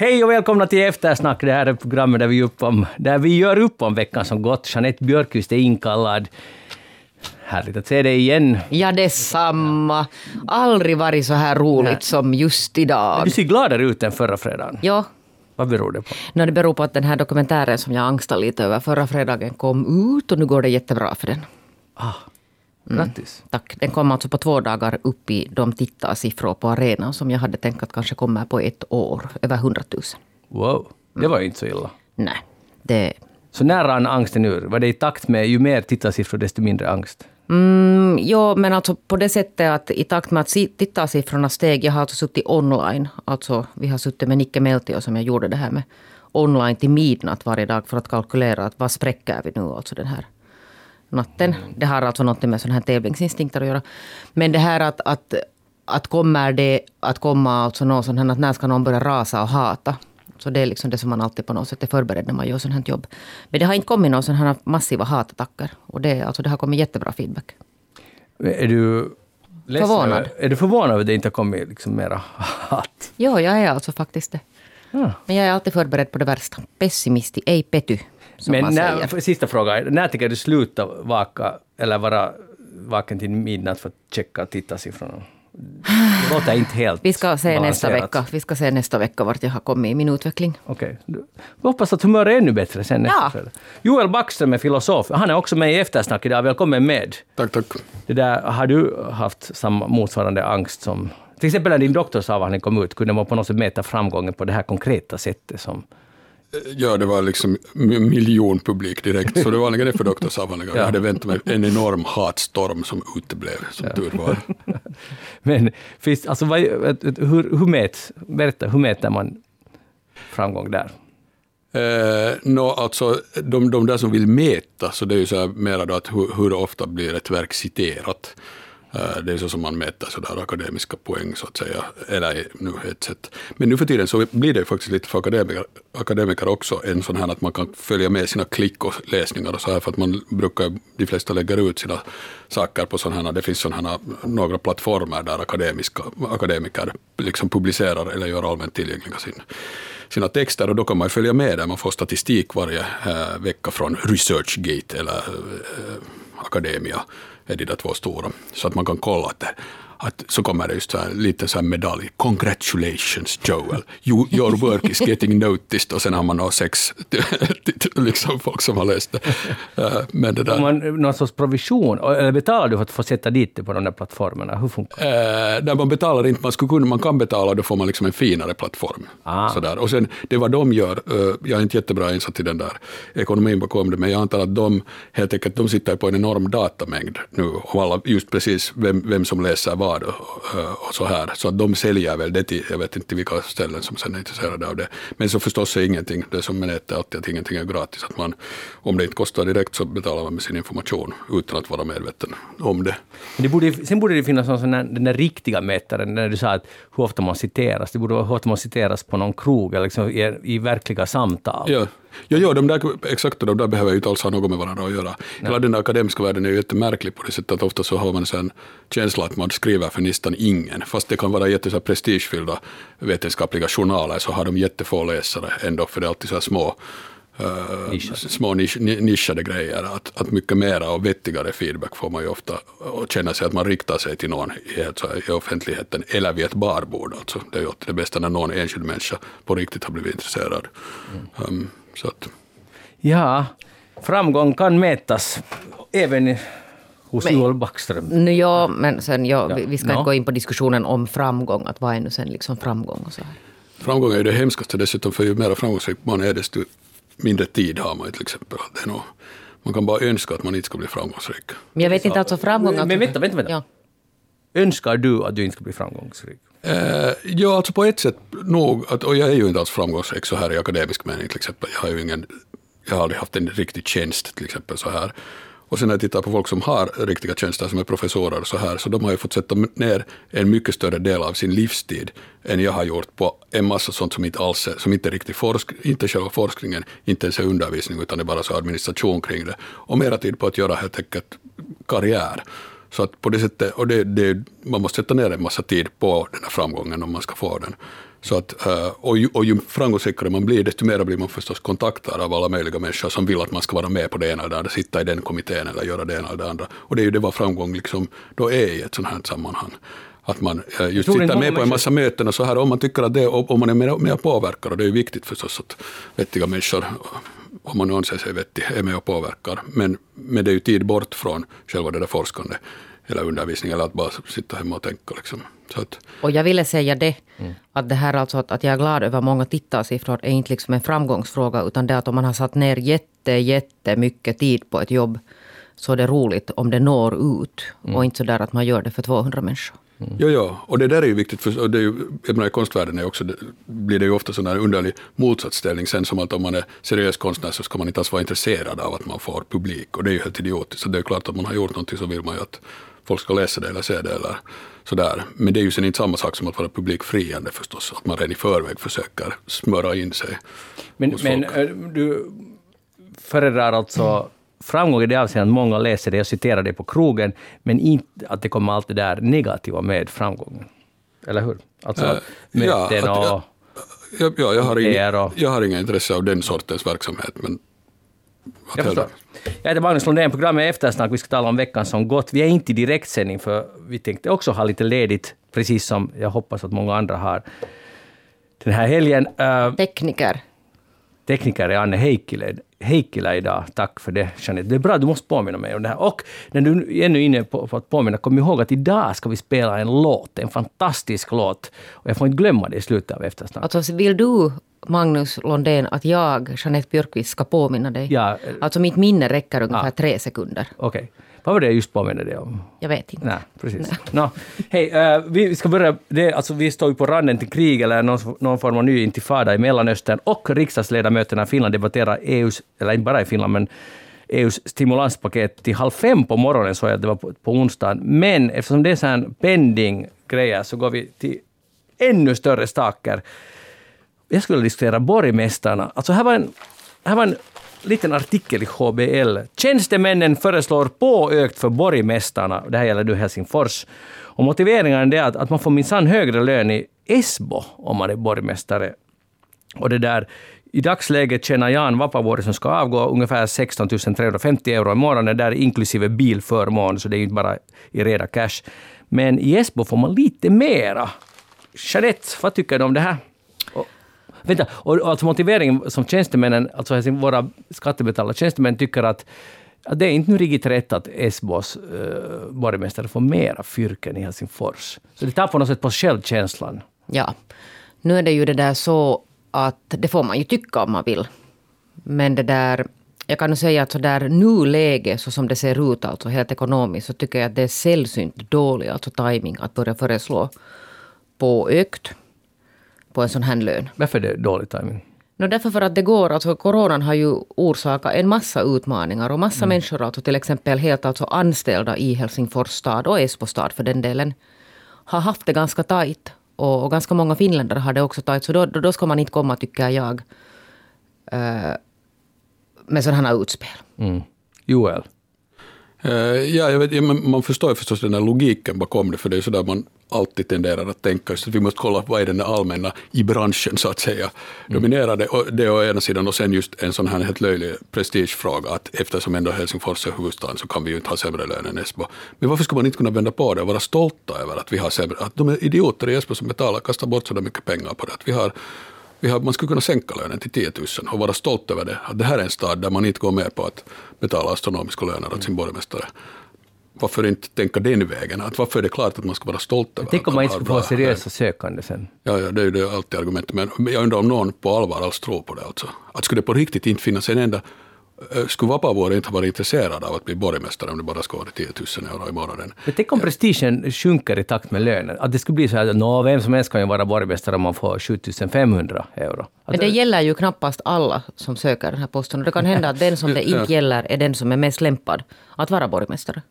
Hej och välkomna till Eftersnack. Det här är programmet där vi, upp om, där vi gör upp om veckan som gått. Jeanette Björkqvist är inkallad. Härligt att se dig igen. Ja, detsamma. Aldrig varit så här roligt Nej. som just idag. Du ser gladare ut än förra fredagen. Ja, Vad beror det på? no, det beror på att den här dokumentären som jag angstade lite över förra fredagen kom ut och nu går det jättebra för den. Ah, grattis. Tack. Den kom alltså på två dagar upp i de tittarsiffror på arenan som jag hade tänkt att kanske kommer på ett år. Över 100 000. Wow, det var ju inte så illa. Nej, det... Så när rann angsten ur? Var det i takt med ju mer tittarsiffror desto mindre angst? Mm, jo, men alltså på det sättet att i takt med att si- tittarsiffrorna steg, jag har alltså suttit online. Alltså vi har suttit med Nicke Meltio som jag gjorde det här med online till midnatt varje dag för att kalkylera att vad spräcker vi nu alltså den här natten. Det har alltså något med sådana här tävlingsinstinkter att göra. Men det här att, att, att kommer det att komma alltså någon sån här, att när ska någon börja rasa och hata? Så det är liksom det som man alltid på något sätt är förberedd när man gör sånt här jobb. Men det har inte kommit några sådana här massiva hatattacker. Och det, alltså det har kommit jättebra feedback. Är du ledsen Förvånad. Är du förvånad över att det inte har kommit liksom mera hat? Ja, jag är alltså faktiskt det. Ja. Men jag är alltid förberedd på det värsta. Pessimisti, ej pety. Som Men man när, säger. sista fråga. När tänker du sluta vaka eller vara vaken till midnatt för att checka tittarsiffrorna? Det låter inte helt Vi ska se nästa vecka. Vi ska se nästa vecka vart jag har kommit i min utveckling. Okej. Du- Vi hoppas att humöret är ännu bättre sen nästa Ja. Joel Backström är filosof. Han är också med i Eftersnack idag. Välkommen med. Tack, tack. Det där, har du haft samma motsvarande angst som... Till exempel när din doktorsavhandling kom ut, kunde man på något sätt mäta framgången på det här konkreta sättet som... Ja, det var liksom m- miljon publik direkt, så det var det för doktorsavhandlingar. Ja. Jag hade väntat mig en enorm hatstorm som uteblev, som tur var. Men finns, alltså, vad, hur, hur, mäts, berätta, hur mäter man framgång där? Eh, nå, alltså, de, de där som vill mäta, så det är ju så här mera då att hur, hur ofta blir ett verk citerat. Eh, det är så som man mäter sådär akademiska poäng, så att säga. Eller nu ett sätt. Men nu för tiden så blir det ju faktiskt lite för akademiker, akademiker också en sån här att man kan följa med sina klick och läsningar och så här, för att man brukar, de flesta lägger ut sina saker på sådana här, det finns sådana här, några plattformar där akademiska, akademiker liksom publicerar eller gör allmänt tillgängliga sin, sina texter och då kan man ju följa med där. Man får statistik varje äh, vecka från ResearchGate eller äh, Academia, är de där två stora. Så att man kan kolla att, det- att så kommer det just så här, lite så här medalj. Congratulations Joel, you, your work is getting noticed. Och sen har man några sex liksom folk som har läst det. Eh, Men det där, man någon sorts provision? Eller betalar du för att få sätta dit det på de där plattformarna? Hur funkar det? Eh, där man betalar inte, man, skulle kunna, man kan betala, då får man liksom en finare plattform. Ah. Sådär. Och sen det vad de gör, eh, jag är inte jättebra insatt i den där ekonomin bakom det, men jag antar att de helt enkelt de sitter på en enorm datamängd nu, om alla, just precis vem, vem som läser vad och, eh, och så här. Så att de säljer väl det till, jag vet inte vilka ställen som sen är intresserade av det. Men så förstås är ingenting, det som med nätet är alltid att ingenting är gratis. Att man, om det inte kostar direkt så betalar man med sin information utan att vara medveten om det. Det borde, sen borde det finnas någon sån där, den där riktiga mätaren, när du sa att hur ofta man citeras. Det borde vara hur ofta man citeras på någon krog, eller liksom i, i verkliga samtal. Ja, ja, ja de där, exakt, de där behöver ju inte alls ha något med varandra att göra. Hela den där akademiska världen är ju jättemärklig på det sättet att ofta så har man en känsla att man skriver för nästan ingen. Fast det kan vara jätte så här prestigefyllda vetenskapliga journaler så har de jättefå läsare ändå, för det är alltid så här små eh, små nisch, ni- nischade grejer. Att, att mycket mera och vettigare feedback får man ju ofta och känna sig att man riktar sig till någon i, helt så här, i offentligheten eller vid ett barbord. Alltså. Det är ju det bästa när någon enskild människa på riktigt har blivit intresserad. Um, så att, Ja, framgång kan mätas även hos Men- Joel Backström. Nu, ja, men sen, ja, Ja. vi, vi ska Ja. inte gå in på diskussionen om framgång. Att vad är nu sen liksom framgång och så här. framgång är ju det hemskaste dessutom, för ju mer framgångsrik man är, desto mindre tid har man ju till exempel. Det är nog, man kan bara önska att man inte ska bli framgångsrik. Men jag vet inte, alltså framgång... Men alltså- vänta, vänta, vänta. Ja. Önskar du att du inte ska bli framgångsrik? Eh, ja, alltså på ett sätt nog, att, och jag är ju inte alls framgångsrik så här i akademisk mening till exempel. Jag har ju ingen, jag har aldrig haft en riktig tjänst till exempel så här. Och sen när jag tittar på folk som har riktiga tjänster som är professorer och så här, så de har ju fått sätta ner en mycket större del av sin livstid än jag har gjort på en massa sånt som inte alls är, som inte är riktigt forsk, inte själva forskningen, inte ens är undervisning utan det är bara så administration kring det. Och mera tid på att göra helt enkelt karriär. Så att på det sättet, och det, det, man måste sätta ner en massa tid på den här framgången om man ska få den. Så att, eh, och, ju, och ju framgångsrikare man blir, desto mer blir man förstås kontaktad av alla möjliga människor som vill att man ska vara med på det ena eller det andra, sitta i den kommittén eller göra det ena eller det andra. Och det är ju det vad framgång liksom då är i ett sådant här sammanhang. Att man eh, just sitter med på en massa möten och så här, om man tycker att det, om man är med, med och påverkar, och det är ju viktigt förstås att vettiga människor, om man nu anser sig vettig, är med och påverkar. Men, men det är ju tid bort från själva det där forskande eller undervisning, eller att bara sitta hemma och tänka. Liksom. Att, Och jag ville säga det, att det här alltså att, att jag är glad över många tittarsiffror är inte liksom en framgångsfråga, utan det att om man har satt ner jätte, jättemycket tid på ett jobb, så är det roligt om det når ut. Och inte så där att man gör det för 200 människor. Jo, jo, och det där är ju viktigt, för det är ju, jag menar, i konstvärlden är också, det, blir det ju ofta sån här underlig motsatsställning, sen som att om man är seriös konstnär så ska man inte alls vara intresserad av att man får publik, och det är ju helt idiotiskt. Så det är klart att man har gjort någonting så vill man ju att folk ska läsa det eller se det eller sådär. Men det är ju sen inte samma sak som att vara publikfriande förstås, att man redan i förväg försöker smöra in sig Men, men folk. eh, du föredrar alltså framgång i det avseendet att många läser det och citerar det på krogen, men inte att det kommer allt det där negativa med framgången. Eller hur? Alltså Eh, ja, möten att- och... ja, Ja, ja, jag, har inga, jag har inga intresse av den sortens verksamhet, men Jag förstår. Jag heter Magnus Lundén, programmet är Eftersnack. Vi ska tala om veckan som gått. Vi är inte i direktsändning, för vi tänkte också ha lite ledigt, precis som jag hoppas att många andra har den här helgen. Uh, Tekniker. tekniker är Anne Heikkilä, Heikkilä idag. Tack för det, Jeanette. Det är bra, du måste påminna mig om det här. Och när du är ännu inne på, på att påminna, kom ihåg att idag ska vi spela en låt, en fantastisk låt. Och jag får inte glömma det i slutet av Eftersnack. Alltså vill du, Magnus Londén, att jag, Jeanette Björkqvist, ska påminna dig? Ja, Alltså mitt minne räcker ungefär Ja. tre sekunder. Okej. Vad var det jag just påminde dig om? Jag vet inte. Nej, precis. Nå, hej, eh, vi ska börja. Det, alltså, vi står ju på randen till krig eller någon, någon form av ny intifada i Mellanöstern och riksdagsledamöterna i Finland debatterar EUs, eller inte bara i Finland, men EUs stimulanspaket till halv fem på morgonen, så jag att det var på, på onsdagen. Men eftersom det är så här pending grejer så går vi till ännu större saker. Jag skulle diskutera borgmästarna. Alltså här var en, här var en liten artikel i HBL. Tjänstemännen föreslår påökt för borgmästarna. Det här gäller nu Helsingfors. Och motiveringen är att, att man får minsann högre lön i Esbo om man är borgmästare. Och det där, I dagsläget tjänar Jan Vapavuori som ska avgå ungefär 16 350 euro i månaden, där inklusive bilförmån, så det är ju inte bara i reda cash. Men i Esbo får man lite mera. Jeanette, vad tycker du om det här? Vänta, och, och alltså motiveringen som tjänstemännen, alltså våra skattebetalare, tjänstemän tycker att, det är inte nu riktigt rätt att Esbos äh, borgmästare får mera fyrken i Helsingfors. Så det tar på något sätt på självkänslan. Ja. Nu är det ju det där så att det får man ju tycka om man vill. Men det där, jag kan nog säga att så där nuläge, så som det ser ut alltså helt ekonomiskt, så tycker jag att det är sällsynt dålig alltså timing att börja föreslå på ökt på en sån här lön. Varför är det dålig timing? No, därför för att det går, alltså coronan har ju orsakat en massa utmaningar och massa människor, alltså till exempel helt alltså anställda i Helsingfors stad och Esbo stad för den delen, har haft det ganska tajt. Och, och ganska många finländare har det också tajt, så då, då, då ska man inte komma, tycker jag, eh, med sådana här utspel. Mm. Joel? Eh, Ja, jag vet, man förstår ju förstås den där logiken bakom det, för det är ju så där man alltid tenderar att tänka, så att vi måste kolla vad är den allmänna i branschen så att säga. Dominerar det, och det å ena sidan och sen just en sån här helt löjlig prestigefråga att eftersom ändå Helsingfors är huvudstaden så kan vi ju inte ha sämre lön än Esbo. Men varför skulle man inte kunna vända på det och vara stolta över att vi har sämre, att de är idioter i Esbo som betalar, kastar bort så mycket pengar på det. Att vi har, vi har, man skulle kunna sänka lönen till 10 000 och vara stolt över det. Att det här är en stad där man inte går med på att betala astronomiska löner åt sin borgmästare. Varför inte tänka den vägen? Att varför är det klart att man ska vara stolt över Tänk att om man inte skulle få seriösa sökande sen. Ja, ja, det är ju det alltid argumentet. Men jag undrar om någon på allvar alls tror på det. Alltså. Att skulle det på riktigt inte finnas en enda... eh, Skulle Vapaavuori inte vara intresserad av att bli borgmästare om det bara skulle vara 10 000 euro i månaden? Men tänk om prestigen sjunker i takt med lönen. Att det skulle bli så här att nå, vem som helst kan ju vara borgmästare om man får 7500 euro. Att Men det gäller ju knappast alla som söker den här posten. Och det kan hända att den som det inte gäller är den som är mest lämpad att vara borgmästare.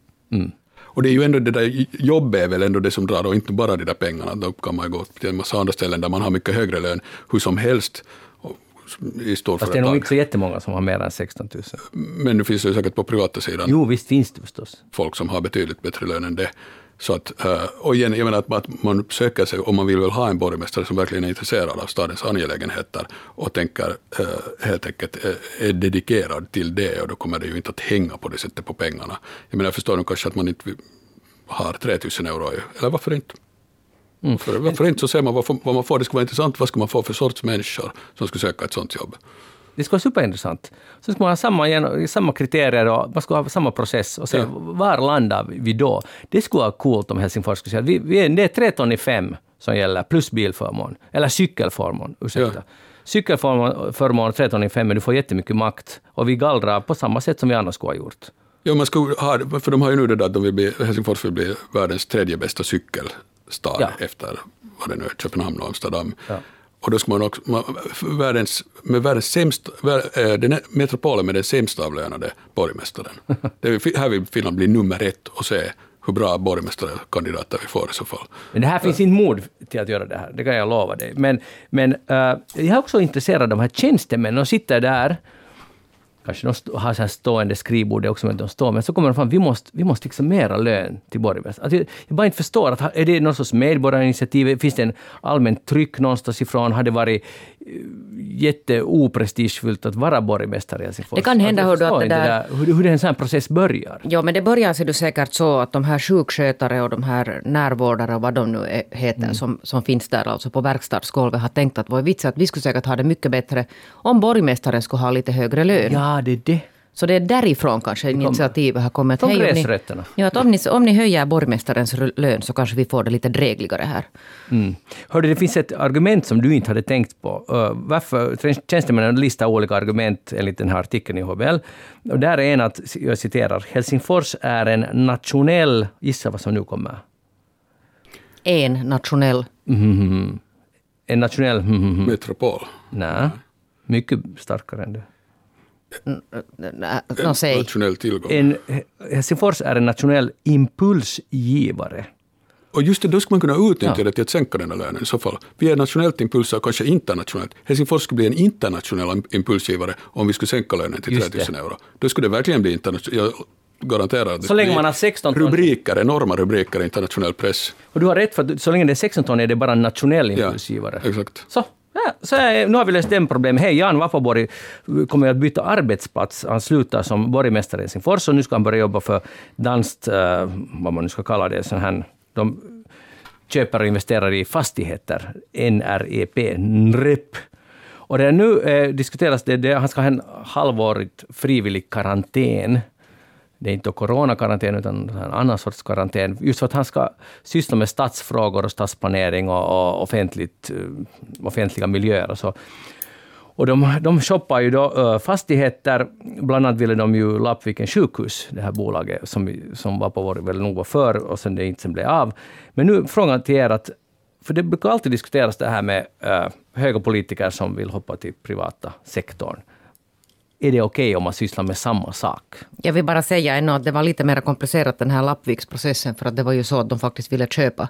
Och det är ju ändå det där jobbet är väl ändå det som drar och inte bara de där pengarna. Då kan man gå till en massa andra ställen där man har mycket högre lön hur som helst i Fast det är nog inte så jättemånga som har mer än 16 000. Men nu finns det ju säkert på privata sidan Jo, visst finns det förstås. folk som har betydligt bättre lön än det. Så att, eh, och igen, jag menar att att man söker sig, om man vill väl ha en borgmästare som verkligen är intresserad av stadens angelägenheter och tänker eh, helt enkelt eh, är dedikerad till det och då kommer det ju inte att hänga på det sättet på pengarna. Jag menar, jag förstår nog kanske att man inte har 3000 euro, eller varför inte? Mm. Varför, varför inte så ser man vad, vad man får, det ska vara intressant, vad ska man få för sorts människor som ska söka ett sånt jobb. Det skulle vara superintressant. Så skulle man ha samma, samma kriterier och man skulle ha samma process. Och se, ja. Var landar vi då? Det skulle vara coolt om Helsingfors skulle säga att vi, vi är, det är tre ton i fem som gäller, plus bilförmån. Eller cykelförmån, ursäkta. Ja. Cykelförmån, tre ton i fem, men du får jättemycket makt. Och vi gallrar på samma sätt som vi annars skulle ha gjort. Ja, man skulle ha, för de har ju nu det där att de vill bli, Helsingfors vill bli världens tredje bästa cykelstad ja. efter vad det nu är, Köpenhamn och Amsterdam. Ja. Och då ska man också, man, världens, med världens sämst, vär, eh, den metropolen med den sämst avlönade borgmästaren. det här vill Finland bli nummer ett och se hur bra borgmästarkandidater vi får i så fall. Men det här finns inte mod till att göra det här, det kan jag lova dig. Men, men uh, jag är också intresserad av de här tjänstemännen, de sitter där kanske de har så här stående skrivbord också, men de står, men så kommer de fram, vi måste, vi måste fixa mera lön till borgmästaren. Alltså, jag bara inte förstår, att, är det någon sorts medborgarinitiativ? Finns det en allmänt tryck någonstans ifrån? Har det varit jätteoprestigefullt att vara borgmästare i Helsingfors? Det kan hända hur, att det där, hur, hur en sån här process börjar. Ja, men det börjar ser du säkert så att de här sjukskötare och de här närvårdare och vad de nu heter mm. som, som finns där alltså på verkstadsgolvet har tänkt att vits är att vi skulle säkert ha det mycket bättre om borgmästaren skulle ha lite högre lön. Ja, det är det. Så det är därifrån kanske initiativet har kommit. Från gräsrötterna. Ja, att om, ni, om ni höjer borgmästarens lön så kanske vi får det lite drägligare här. Mm. Hörde, det finns ett argument som du inte hade tänkt på. Uh, varför tjänstemännen listar olika argument enligt den här artikeln i HBL. Och där är en att, jag citerar, Helsingfors är en nationell... Gissa vad som nu kommer. En nationell... Mm, en nationell... Mm, Metropol. Nej, mycket starkare än det. No, säg. nationell tillgång. En, Helsingfors är en nationell impulsgivare. Och just det, då skulle man kunna utnyttja ja. det till att sänka den här lönen i så fall. Vi är nationellt impulser och kanske internationellt. Helsingfors skulle bli en internationell impulsgivare om vi skulle sänka lönen till 3000 euro. Då skulle det verkligen bli internationellt. Jag garanterar att så länge man har 16 ton. Rubriker, enorma rubriker i internationell press. Och du har rätt, för så länge det är 16 ton är det bara en nationell impulsgivare. Ja, exakt. Så, Ja, så är, nu har vi löst den problemet. Hej, Jan Vapoborg kommer att byta arbetsplats. Han slutar som borgmästare i Helsingfors och nu ska han börja jobba för danskt, uh, vad man nu ska kalla det, sån här, de köper och investerar i fastigheter, NREP, NREP. Och det nu eh, diskuteras det, det, han ska ha en halvårigt frivillig karantän det är inte coronakarantän utan en annan sorts karantän, just för att han ska syssla med stadsfrågor och stadsplanering och, och offentligt, eh, offentliga miljöer och så. Och de, de shoppar ju då eh, fastigheter. Bland annat ville de ju Lappviken sjukhus, det här bolaget som, som var på vår, väl nog var för och sen det inte sen blev av. Men nu frågan till er att, för det brukar alltid diskuteras det här med äh, höga politiker som vill hoppa till privata sektorn är det okej okay om man sysslar med samma sak? Jag vill bara säga ännu att det var lite mer komplicerat den här Lappviksprocessen för att det var ju så att de faktiskt ville köpa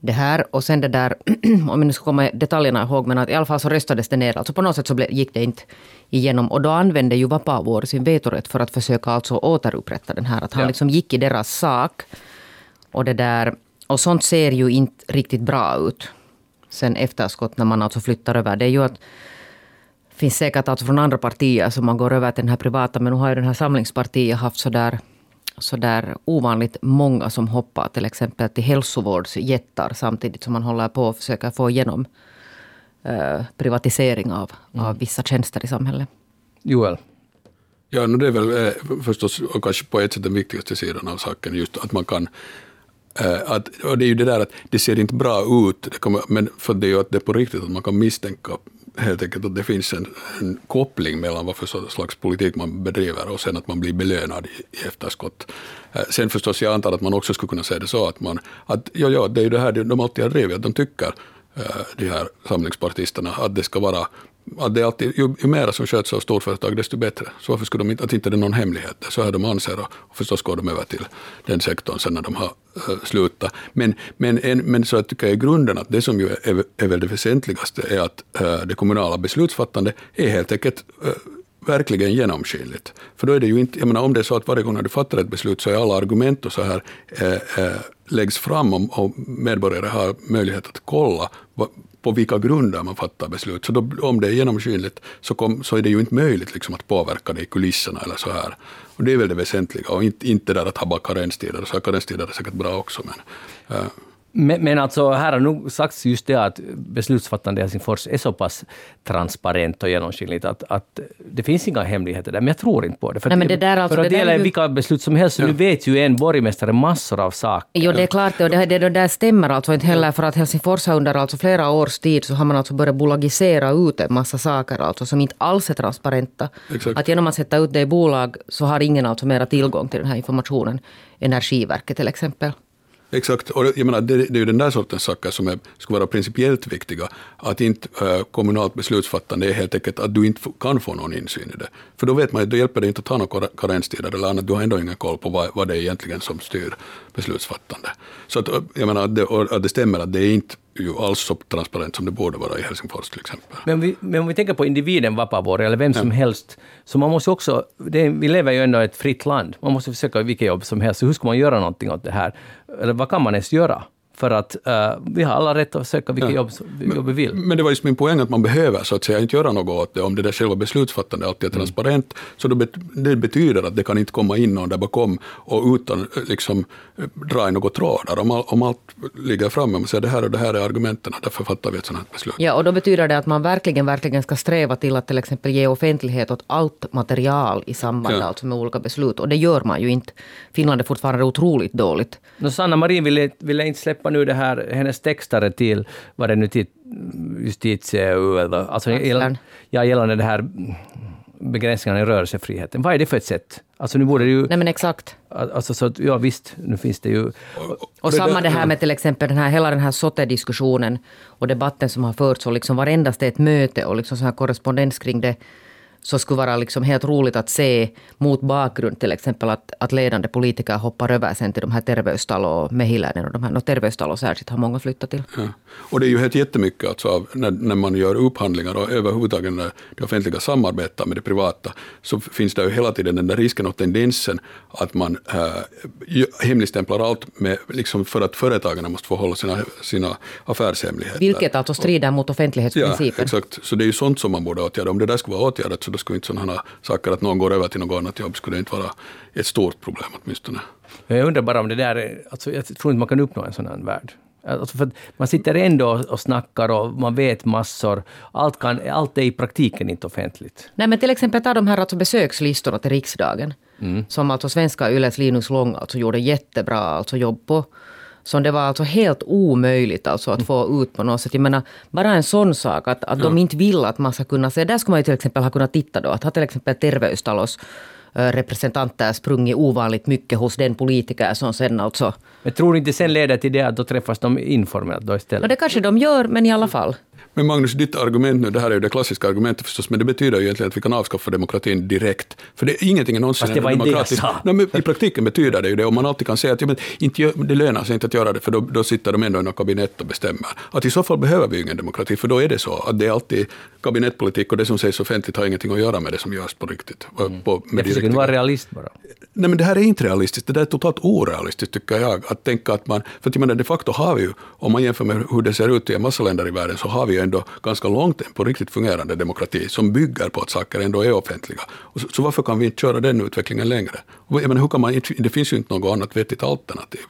det här. Och sen det där, om jag nu ska komma detaljerna ihåg, men att i alla fall så röstades det ner. Alltså på något sätt så gick det inte igenom. Och då använde ju Vapavuori sin vetorätt för att försöka alltså återupprätta den här. Att han ja. liksom gick i deras sak. Och det där, och sånt ser ju inte riktigt bra ut sen efterskott när man alltså flyttar över. Det är ju att finns säkert alltså från andra partier som man går över till den här privata. Men nu har ju den här Samlingspartiet haft så där, så där ovanligt många som hoppar till exempel till hälsovårdsjättar samtidigt som man håller på att försöka få igenom eh, privatisering av, mm. av vissa tjänster i samhället. Joel? Ja, det är väl eh, förstås och kanske på ett sätt den viktigaste sidan av saken, just att man kan eh, att, och det är ju det där att det ser inte bra ut, det kommer, men för det är ju att det är på riktigt att man kan misstänka helt enkelt att det finns en, en koppling mellan vad för slags politik man bedriver och sen att man blir belönad i, i efterskott. Eh, sen förstås, jag antar att man också skulle kunna säga det så att man, att ja, ja, det är ju det här de alltid har drivit, att de tycker, eh, de här samlingspartisterna, att det ska vara att det alltid, ju, ju mer som sköts av storföretag, desto bättre. Så varför skulle de inte, att inte det är någon hemlighet, så här de anser och, och förstås går de över till den sektorn sen när de har äh, slutat. Men, men, en, men så jag tycker jag i grunden att det som ju är, är väl det väsentligaste är att äh, det kommunala beslutsfattandet är helt enkelt äh, verkligen genomskinligt. För då är det ju inte, jag menar om det är så att varje gång när du fattar ett beslut så är alla argument och så här eh, eh, läggs fram och, och medborgare har möjlighet att kolla på vilka grunder man fattar beslut. Så då, om det är genomskinligt så, kom, så är det ju inte möjligt liksom att påverka det i kulisserna eller så här. Och det är väl det väsentliga och inte, inte där att ha bara karenstider. Så karenstider är säkert bra också. Men, uh, men, men alltså, här har nog sagts just det att beslutsfattande i Helsingfors är så pass transparent och genomskinligt att, att det finns inga hemligheter där, men jag tror inte på det. För, Nej, men det där alltså, för att det, gäller ju... vilka beslut som helst, så ja. nu vet ju en borgmästare massor av saker. Jo, det är klart, och det, det, det där stämmer alltså inte heller, för att Helsingfors har under alltså flera års tid så har man alltså börjat bolagisera ut en massa saker alltså, som inte alls är transparenta. Exakt. Att genom att sätta ut det i bolag så har ingen alltså mera tillgång till den här informationen. Energiverket till exempel. Exakt, och jag menar, det, det, är ju den där sortens saker som är, skulle vara principiellt viktiga. Att inte äh, kommunalt beslutsfattande är helt enkelt att du inte kan få någon insyn i det. För då vet man att då hjälper det inte att ha några karenstider eller annat, du har ändå ingen koll på vad, vad det är egentligen som styr beslutsfattande. Så att, eh, jag menar, att det, att det stämmer att det är inte ju alls så transparent som det borde vara i Helsingfors till exempel. Men, vi, men om vi tänker på individen Vapavuori, eller vem som ja. helst, så man måste också, det, vi lever ju ändå i ett fritt land, man måste försöka vilket jobb som helst, så hur ska man göra någonting åt det här? Eller vad kan man ens göra? För att uh, vi har alla rätt att söka vilket ja. jobb, jobb vi vill. Men det var just min poäng att man behöver så att säga inte göra något åt det. Om det där själva beslutsfattandet alltid är mm. transparent, så bet det betyder att det kan inte komma in någon där bakom och utan liksom dra i några trådar. Om, all, om allt ligger framme och säger det här och det här är argumenten, därför fattar vi ett sådant här beslut. Ja, och då betyder det att man verkligen, verkligen ska sträva till att till exempel ge offentlighet åt allt material i samband ja. alltså med olika beslut. Och det gör man ju inte. Finland är fortfarande otroligt dåligt. No, Sanna Marin ville, ville inte släppa släppa nu det här, hennes textare till, vad det nu till justitie alltså ja, gällande det här begränsningarna i rörelsefriheten. Vad är det för ett sätt? Alltså nu borde det ju... Nej men exakt. Alltså så att, ja visst, nu finns det ju... Och, och samma det här med till exempel den här, hela den här SOTE-diskussionen och debatten som har förts och liksom varendaste ett möte och liksom så här korrespondens kring det så skulle vara liksom helt roligt att se mot bakgrund till exempel att, att ledande politiker hoppar över sen till de här Terveystalo och Mehiläinen och de här, no, Terveystalo särskilt har många flyttat till. Ja. Och det är ju helt jättemycket alltså av, när, när man gör upphandlingar och överhuvudtaget när det offentliga samarbetar med det privata så finns det ju hela tiden den där risken och tendensen att man äh, hemligstämplar allt med, liksom för att företagen måste få hålla sina, sina affärshemligheter. Vilket alltså strider mot offentlighetsprincipen. Ja, exakt. Så det är ju sånt som man borde åtgärda. Om det där skulle vara åtgärdat så då skulle inte sådana saker att någon går över till något annat jobb skulle inte vara ett stort problem åtminstone. Jag undrar bara om det där, alltså jag tror inte man kan uppnå en sån här värld. Alltså för man sitter ändå och snackar och man vet massor. Allt, kan, allt är i praktiken inte offentligt. Nej, men till exempel ta de här alltså besökslistorna till riksdagen. Mm. Som alltså svenska Yles Linus Lång alltså gjorde jättebra alltså jobb på som det var alltså helt omöjligt alltså att få ut på något sätt. Jag menar, bara en sån sak att, att ja. de inte vill att man ska kunna se. Där skulle man ju till exempel ha kunnat titta då. Att ha till exempel Terveystalos representanter sprungit ovanligt mycket hos den politiker som sen alltså... Men tror du inte sen leder till det att då träffas de informellt då istället? Och det kanske de gör, men i alla fall. Men Magnus, ditt argument nu, det här är ju det klassiska argumentet förstås, men det betyder ju egentligen att vi kan avskaffa demokratin direkt. För det, ingenting är någonsin det var demokratiskt. No, men I praktiken betyder det ju det, och man alltid kan säga att ja, men inte, det lönar sig inte att göra det, för då, då sitter de ändå i något kabinett och bestämmer. Att i så fall behöver vi ingen demokrati, för då är det så att det är alltid kabinettpolitik och det som sägs offentligt har ingenting att göra med det som görs på riktigt. Mm. På, med jag försöker vara realist bara. Nej, men det här är inte realistiskt, det där är totalt orealistiskt tycker jag. Att tänka att man, för att jag menar, de facto har vi ju, om man jämför med hur det ser ut i en massa länder i världen, så har vi ju ändå ganska långt på riktigt fungerande demokrati som bygger på att saker ändå är offentliga. Så, så, varför kan vi inte köra den utvecklingen längre? Jag menar, hur kan man, det finns ju inte något annat vettigt alternativ.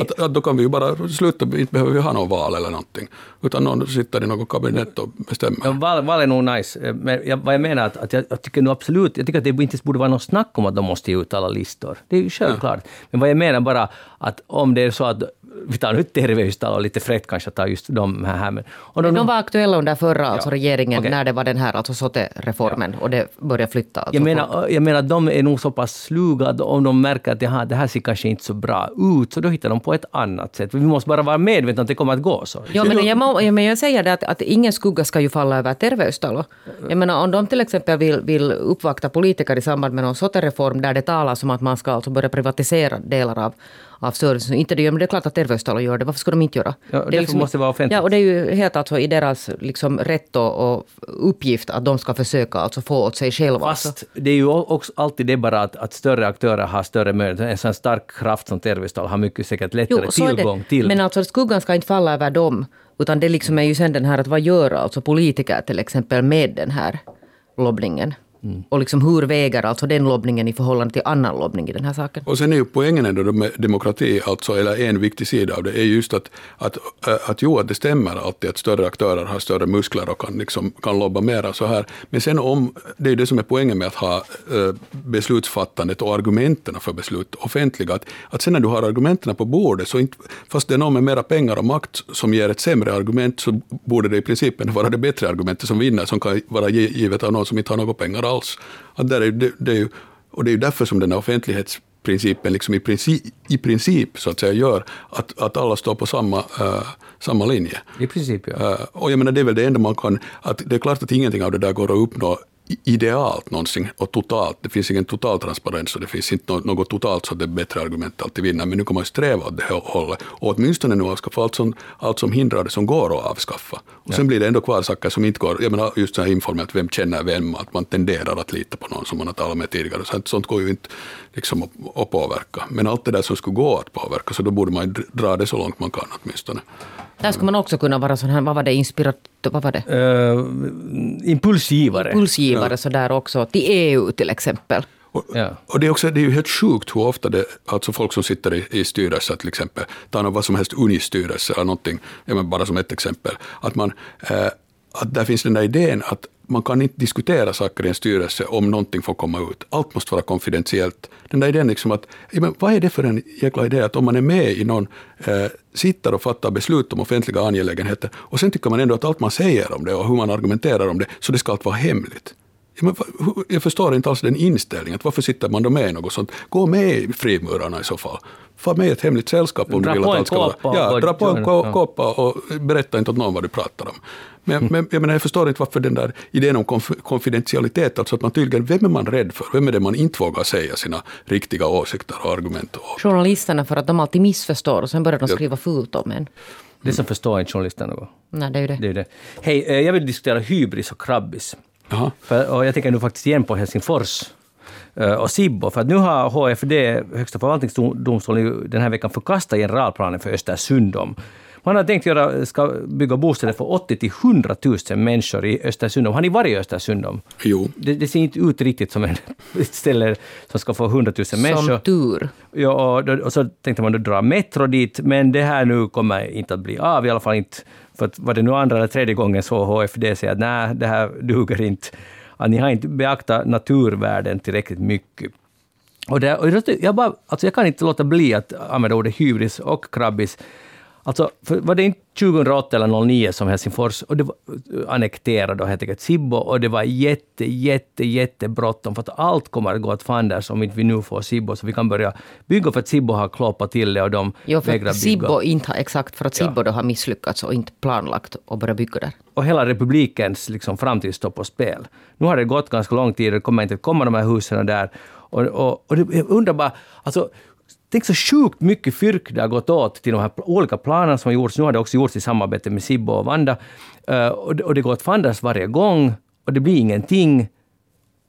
Att, att då kan vi ju bara sluta, inte behöver vi ha någon val eller någonting. Utan någon sitter i något kabinett och bestämmer. Ja, val, val är nog nice. Men jag, vad jag menar att, att jag, jag, tycker nog absolut, jag tycker att det inte borde vara något snack om att de måste ge ut alla listor. Det är ju självklart. Ja. Men vad jag menar bara att om det är så att vi tar nu Terveystalo och lite fräckt kanske att ta just de här. Men, och de, de var aktuella under förra ja. alltså regeringen, okay. när det var den här alltså SOTE-reformen ja. och det började flytta. Alltså jag, menar, jag menar, de är nog så pass sluga att om de märker att det här, det här ser kanske inte så bra ut, så då hittar de på ett annat sätt. Vi måste bara vara medvetna att det kommer att gå så. Ja, men jag, må, men jag säger det att, att ingen skugga ska ju falla över Terveystalo. Jag menar, om de till exempel vill, vill uppvakta politiker i samband med någon SOTE-reform där det talas om att man ska alltså börja privatisera delar av av servicen. Inte det, gör, men det är klart att TV-stall gör det. Varför ska de inte göra? Ja, det därför måste vara offentligt. Ja, och det är ju helt alltså i deras liksom, rätt och, och uppgift att de ska försöka alltså få åt sig själva. alltså. Fast det är ju också alltid det bara att, att större aktörer har större möjligheter. En sån stark kraft som TV-stall har mycket säkert lättare det. tillgång till. Men alltså skuggan ska inte falla över dem. Utan det liksom är ju sen den här att vad gör alltså politiker till exempel med den här lobbningen? Mm. Och liksom hur väger alltså den lobbningen i förhållande till annan lobbning i den här saken? Och sen är ju poängen ändå med demokrati, alltså, eller en viktig sida av det, är just att, att, äh, att jo, att det stämmer alltid att större aktörer har större muskler och kan, liksom, kan lobba mera så här. Men sen om, det är ju det som är poängen med att ha äh, beslutsfattandet och argumenten för beslut offentliga, att, att sen när du har argumenten på bordet, så inte, fast det är någon med mera pengar och makt som ger ett sämre argument, så borde det i princip vara det bättre argumentet som vinner, som kan vara givet av någon som inte har några pengar alls. Att där är, det, det är ju, och det är ju därför som den här offentlighetsprincipen liksom i, princip, i princip så att säga gör att, att alla står på samma, uh, samma linje. I princip, ja. Uh, och jag menar, det är väl det enda man kan... Att det är klart att ingenting av det där går att uppnå idealt någonsin och totalt. Det finns ingen total transparens och det finns inte något totalt så att det är bättre argument alltid vinner. Men nu kan man ju sträva åt det här hållet och åtminstone nu avskaffa allt som, allt som hindrar det som går att avskaffa. Och sen blir det ändå kvar saker som inte går. Jag menar just så här informellt, vem känner vem, att man tenderar att lita på någon som man har talat med tidigare. Sånt, sånt går ju inte liksom att, att påverka. Men allt det där som skulle gå att påverka, så då borde man dra det så långt man kan åtminstone. Där skulle man också kunna vara sån här, vad var det, inspiratör, vad var det? Uh, impulsgivare. Impulsgivare ja. sådär också, till EU till exempel. Och, ja. och det, är också, det är ju helt sjukt hur ofta det, alltså folk som sitter i, i styrelser till exempel, tar någon vad som helst unistyrelse eller någonting, bara som ett exempel, att man, eh, att där finns den där idén att man kan inte diskutera saker i en styrelse om någonting får komma ut. Allt måste vara konfidentiellt. Den där idén liksom att, men vad är det för en jäkla idé att om man är med i någon, eh, sitter och fattar beslut om offentliga angelägenheter och sen tycker man ändå att allt man säger om det och hur man argumenterar om det, så det ska allt vara hemligt. Ja, men, jag förstår inte alls den inställningen. Varför sitter man då med i något sånt? Gå med i frimurarna i så fall. Få med ett hemligt sällskap om dra du vill att allt ska vara... Ja, dra på en kåpa och berätta inte åt någon vad du pratar om. Men, mm. men jag, menar, jag förstår inte varför den där idén om konf konfidentialitet, alltså att man tydligen, vem är man rädd för? Vem är det man inte vågar säga sina riktiga åsikter och argument? Och... Journalisterna för att de alltid missförstår och sen börjar de skriva fult om en. Det som förstår inte journalisterna något. Nej, det är ju det. det, är det. Hej, eh, jag vill diskutera hybris och krabbis. För, och jag tänker nu faktiskt igen på Helsingfors eh, och Sibbo, för att nu har HFD, Högsta förvaltningsdomstolen, den här veckan förkastat generalplanen för Östersund om man har tänkt göra, ska bygga bostäder för 80 till 100 000 människor i Östersund. Har ni varit i Östersund? Jo. Det, det, ser inte ut riktigt som ett ställe som ska få 100 000 människor. Som tur. Ja, och, och, så tänkte man då dra metro dit, men det här nu kommer inte att bli av, i alla fall inte för att var det nu andra eller tredje gången så HFD säger att nej, det här duger inte. Att ni har inte beaktat naturvärden tillräckligt mycket. Och, det, och jag, bara, alltså jag kan inte låta bli att använda ordet hybris och krabbis Alltså, var det inte 2008 eller 2009 som Helsingfors och det var, eh, annekterade helt enkelt Sibbo och det var jätte, jätte, jätte bråttom för att allt kommer att gå åt fanders om inte vi nu får Sibbo så vi kan börja bygga för att Sibbo har kloppat till det och de jo, för vägrar bygga. Sibbo inte har, exakt, för att Sibbo ja. då har misslyckats och inte planlagt att börja bygga där. Och hela republikens liksom, framtid står på spel. Nu har det gått ganska lång tid och det kommer inte att komma de här husen där. Och, och, och det, jag undrar bara, alltså, Tänk så sjukt mycket fyrk det har gått åt till de här olika planerna som har gjorts. Nu har det också gjorts i samarbete med Sibbo och Vanda. Eh, och, det, och det går åt fanders varje gång och det blir ingenting.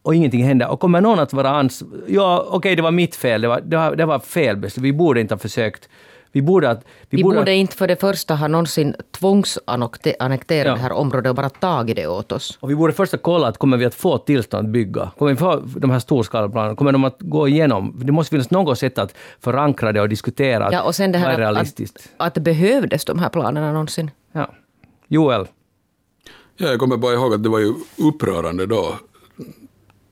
Och ingenting händer. Och kommer någon att vara ans... Ja, okej, okay, det var mitt fel. Det var, det var, det var fel beslut. Vi borde inte ha försökt vi borde, att, vi, vi borde, borde inte för det första ha någonsin tvångsannektera ja. det här området och bara tagit det åt oss. Och vi borde först ha kollat, kommer vi att få tillstånd att bygga? Kommer vi få de här storskaliga Kommer de att gå igenom? Det måste finnas något sätt att förankra det och diskutera ja, och sen det här vad är realistiskt. Att, att det behövdes de här planerna någonsin. Ja. Joel? Ja, jag kommer bara ihåg att det var ju upprörande då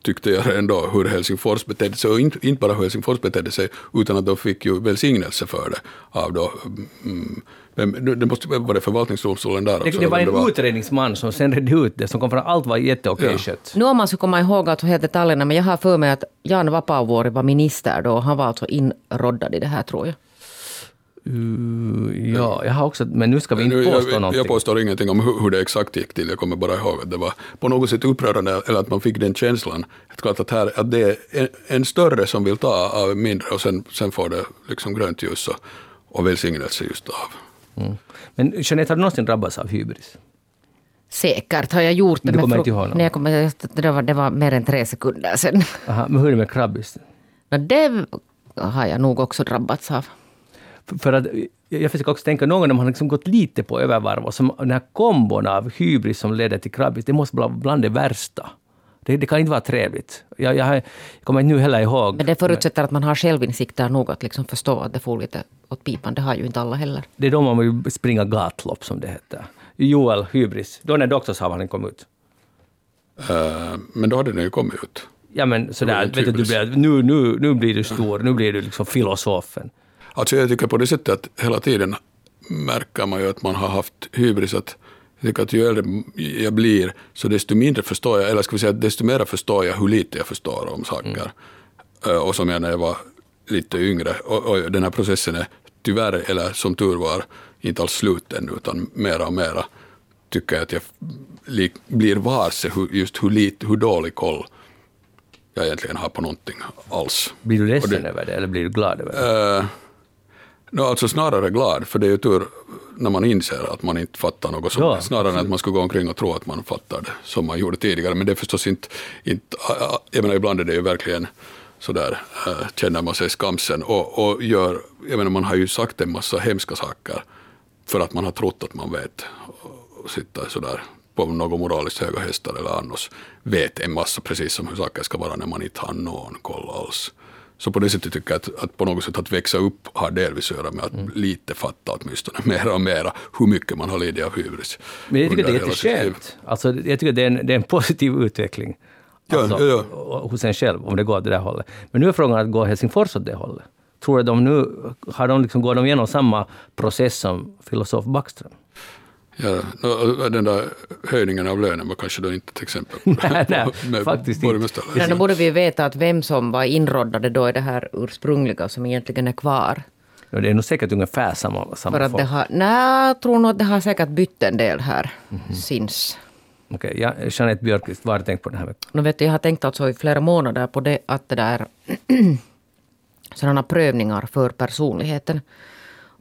tyckte jag ändå hur Helsingfors betedde sig, och inte, inte bara hur Helsingfors betedde sig, utan att de fick ju välsignelse för det av då, mm, men det måste vara det förvaltningsdomstolen där också. Det, var en var... utredningsman som sen redde ut det, som kom fram att allt var jätteokej ja. skött. Nu om man ska komma ihåg att helt detaljerna, men jag har för mig att Jan Vapaavuori var minister då, han var alltså inroddad i det här tror jag. Uh, ja, jag har också, men nu ska vi inte påstå jag, någonting. jag påstår ingenting om hur, hur det exakt gick till, jag kommer bara ihåg att det var på något sätt upprörande, eller att man fick den känslan, att, klart att, här, att det är en, en större som vill ta av mindre och sen, sen får det liksom grönt ljus och, och välsignelse just av. Mm. Men Jeanette, har du någonsin drabbats av hybris? Säkert har jag gjort det. Men du kommer inte ihåg något? Nej, jag kommer, det, var, det var mer än tre sekunder sedan. Aha, men hur är det med krabbis? Det har jag nog också drabbats av. För- att jag försöker också tänka, någon av dem har liksom gått lite på övervarv och som den här kombon av hybris som leder till krabbis, det måste vara bland det värsta. Det, det kan inte vara trevligt. Jag, jag, jag kommer inte nu heller ihåg. Men det förutsätter att man har självinsikter nog att liksom förstå att det får lite åt pipan. Det har ju inte alla heller. Det är då man vill springa gatlopp, som det heter. Joel, hybris. Då när doktorsavhandlingen kom ut. Eh, men då hade den ju kommit ut. Ja men sådär, vet du, du blir, nu, nu, nu blir du stor, nu blir du liksom filosofen. Alltså jag tycker på det sättet att hela tiden märker man ju att man har haft hybris. Att jag tycker att ju äldre jag blir, så desto mindre förstår jag, eller ska vi säga desto mer förstår jag hur lite jag förstår om saker. Eh, Och som jag när jag var lite yngre. Och, och den här processen är tyvärr, eller som tur var, inte alls slut ännu, utan mera och mera tycker jag att jag li, blir varse hur, just hur, lite, hur dålig koll jag egentligen har på någonting alls. Blir du ledsen det- över det eller blir du glad över det? Eh, no, alltså snarare glad, för det är ju tur när man inser att man inte fattar något som Ja, snarare än att man skulle gå omkring och tro att man fattar det som man gjorde tidigare. Men det är förstås inte, inte jag menar ibland är det ju verkligen sådär, uh, känner man sig skamsen och, och gör, jag menar man har ju sagt en massa hemska saker för att man har trott att man vet och sitter sådär på någon moraliskt höga hästar eller annars vet en massa precis som hur saker ska vara när man inte har någon koll alls. Så på det sättet tycker jag att, att på något sätt att växa upp har delvis att göra med att Mm. lite fatta åtminstone mera och mera hur mycket man har lidit av hybris. Men jag tycker det är jätteskönt. Alltså, jag tycker det är en, det är en positiv utveckling. Ja, Alltså, ja, ja. och- Hos en själv, om det går åt det där hållet. Men nu är frågan att gå Helsingfors åt det hållet. Tror du de nu, har de liksom, går de igenom samma process som filosof Backström? Ja, no, den där höjningen av lönen var kanske då inte ett exempel på Nej, nej, med faktiskt inte. Men då borde vi veta att vem som var inroddade då i det här ursprungliga som egentligen är kvar. Ja, det är nog säkert ungefär samma, samma För att folk. det har, nej, jag tror nog att det har säkert bytt en del här Mhm. sinns. Okej, ja, Jeanette Björkqvist, vad har du tänkt på den här veckan? Nu vet du, jag har tänkt alltså i flera månader på det att det där sådana prövningar för personligheten.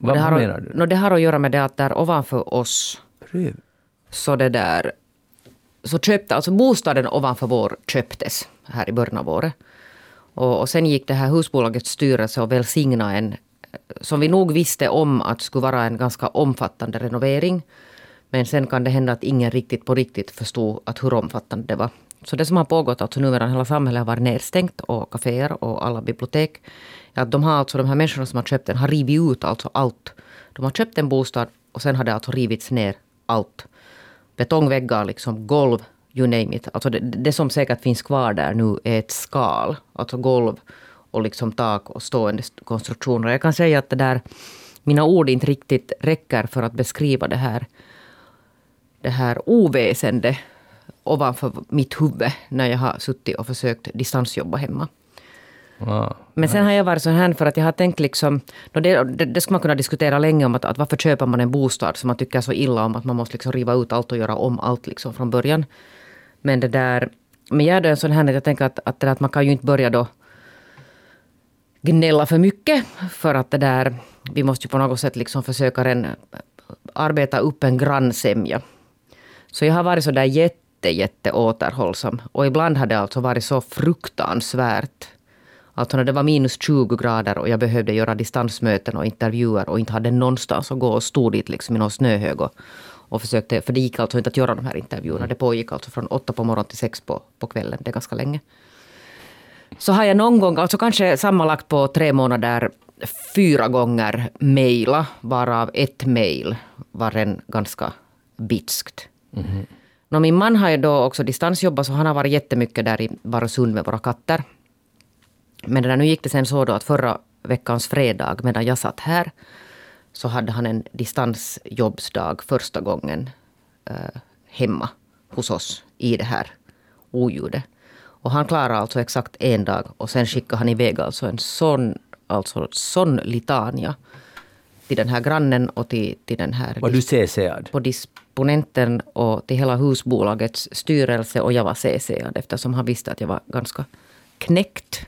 Vad det har, menar du? No, det har att göra med det att där ovanför oss Pröv. så det där så köpte, alltså bostaden ovanför vår köptes här i början av året. Och, och sen gick det här husbolagets styrelse och välsignade en, som vi nog visste om att skulle vara en ganska omfattande renovering. Men sen kan det hända att ingen riktigt på riktigt förstod att hur omfattande det var. Så det som har pågått, alltså nu medan hela samhället har varit nedstängt och kaféer och alla bibliotek, att de har alltså, de här människorna som har köpt den har rivit ut alltså allt. De har köpt en bostad och sen har det alltså rivits ner allt betongväggar, liksom golv, you name it. Alltså det, det som säkert finns kvar där nu är ett skal, alltså golv och liksom tak och stående konstruktioner. Jag kan säga att det där, mina ord inte riktigt räcker för att beskriva det här, det här oväsende ovanför mitt huvud när jag har suttit och försökt distansjobba hemma. Men sen har jag varit så här för att jag har tänkt liksom... no Det, det, det ska man kunna diskutera länge om att, att varför köper man en bostad som man tycker så illa om att man måste liksom riva ut allt och göra om allt liksom från början. Men det där... Men jag är då en sån här att jag tänker att, att, där, att man kan ju inte börja då gnälla för mycket. För att det där... Vi måste ju på något sätt liksom försöka en, arbeta upp en grannsämja. Så jag har varit så där jätte, jätte återhållsam. Och ibland har det alltså varit så fruktansvärt. Alltså när det var minus 20 grader och jag behövde göra distansmöten och intervjuer och inte hade någonstans att gå och stod dit liksom i någon snöhög och, och försökte, för det gick alltså inte att göra de här intervjuerna. Det pågick alltså från åtta på morgonen till sex på, på kvällen. Det är ganska länge. Så har jag någon gång, alltså kanske sammanlagt på tre månader, fyra gånger mejla, varav ett mejl var en ganska bitskt. Nå, min man har ju då också distansjobbat, så han har varit jättemycket där i Barösund med våra katter. Men där, nu gick det sen så då att förra veckans fredag, medan jag satt här, så hade han en distansjobbsdag första gången eh, hemma hos oss i det här oljudet. Och han klarade alltså exakt en dag och sen skickade han iväg alltså en sån, alltså sån litania till den här grannen och till, till den här Var du CCad? på disponenten och till hela husbolagets styrelse och jag var CC eftersom han visste att jag var ganska knäckt.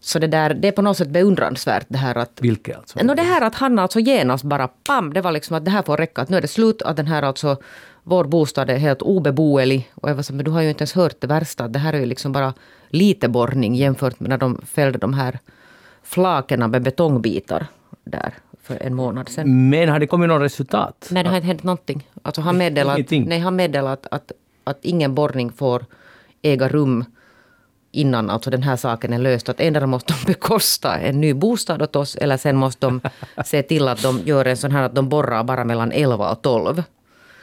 Så det, där, det är på något sätt beundransvärt det här att Vilket alltså? No, det här att han alltså genast bara pam, det var liksom att det här får räcka. Att nu är det slut. Att den här alltså, vår bostad är helt obeboelig. Och jag var så, men du har ju inte ens hört det värsta. Det här är ju liksom bara lite borrning jämfört med när de fällde de här flakerna med betongbitar där för en månad sedan. Men har det kommit något resultat? Nej, det har inte hänt någonting. Alltså han Ingenting. nej, han meddelar att, att, att ingen borrning får äga rum innan alltså den här saken är löst. Att endera måste de bekosta en ny bostad åt oss eller sen måste de se till att de gör en sån här att de borrar bara mellan 11 och 12.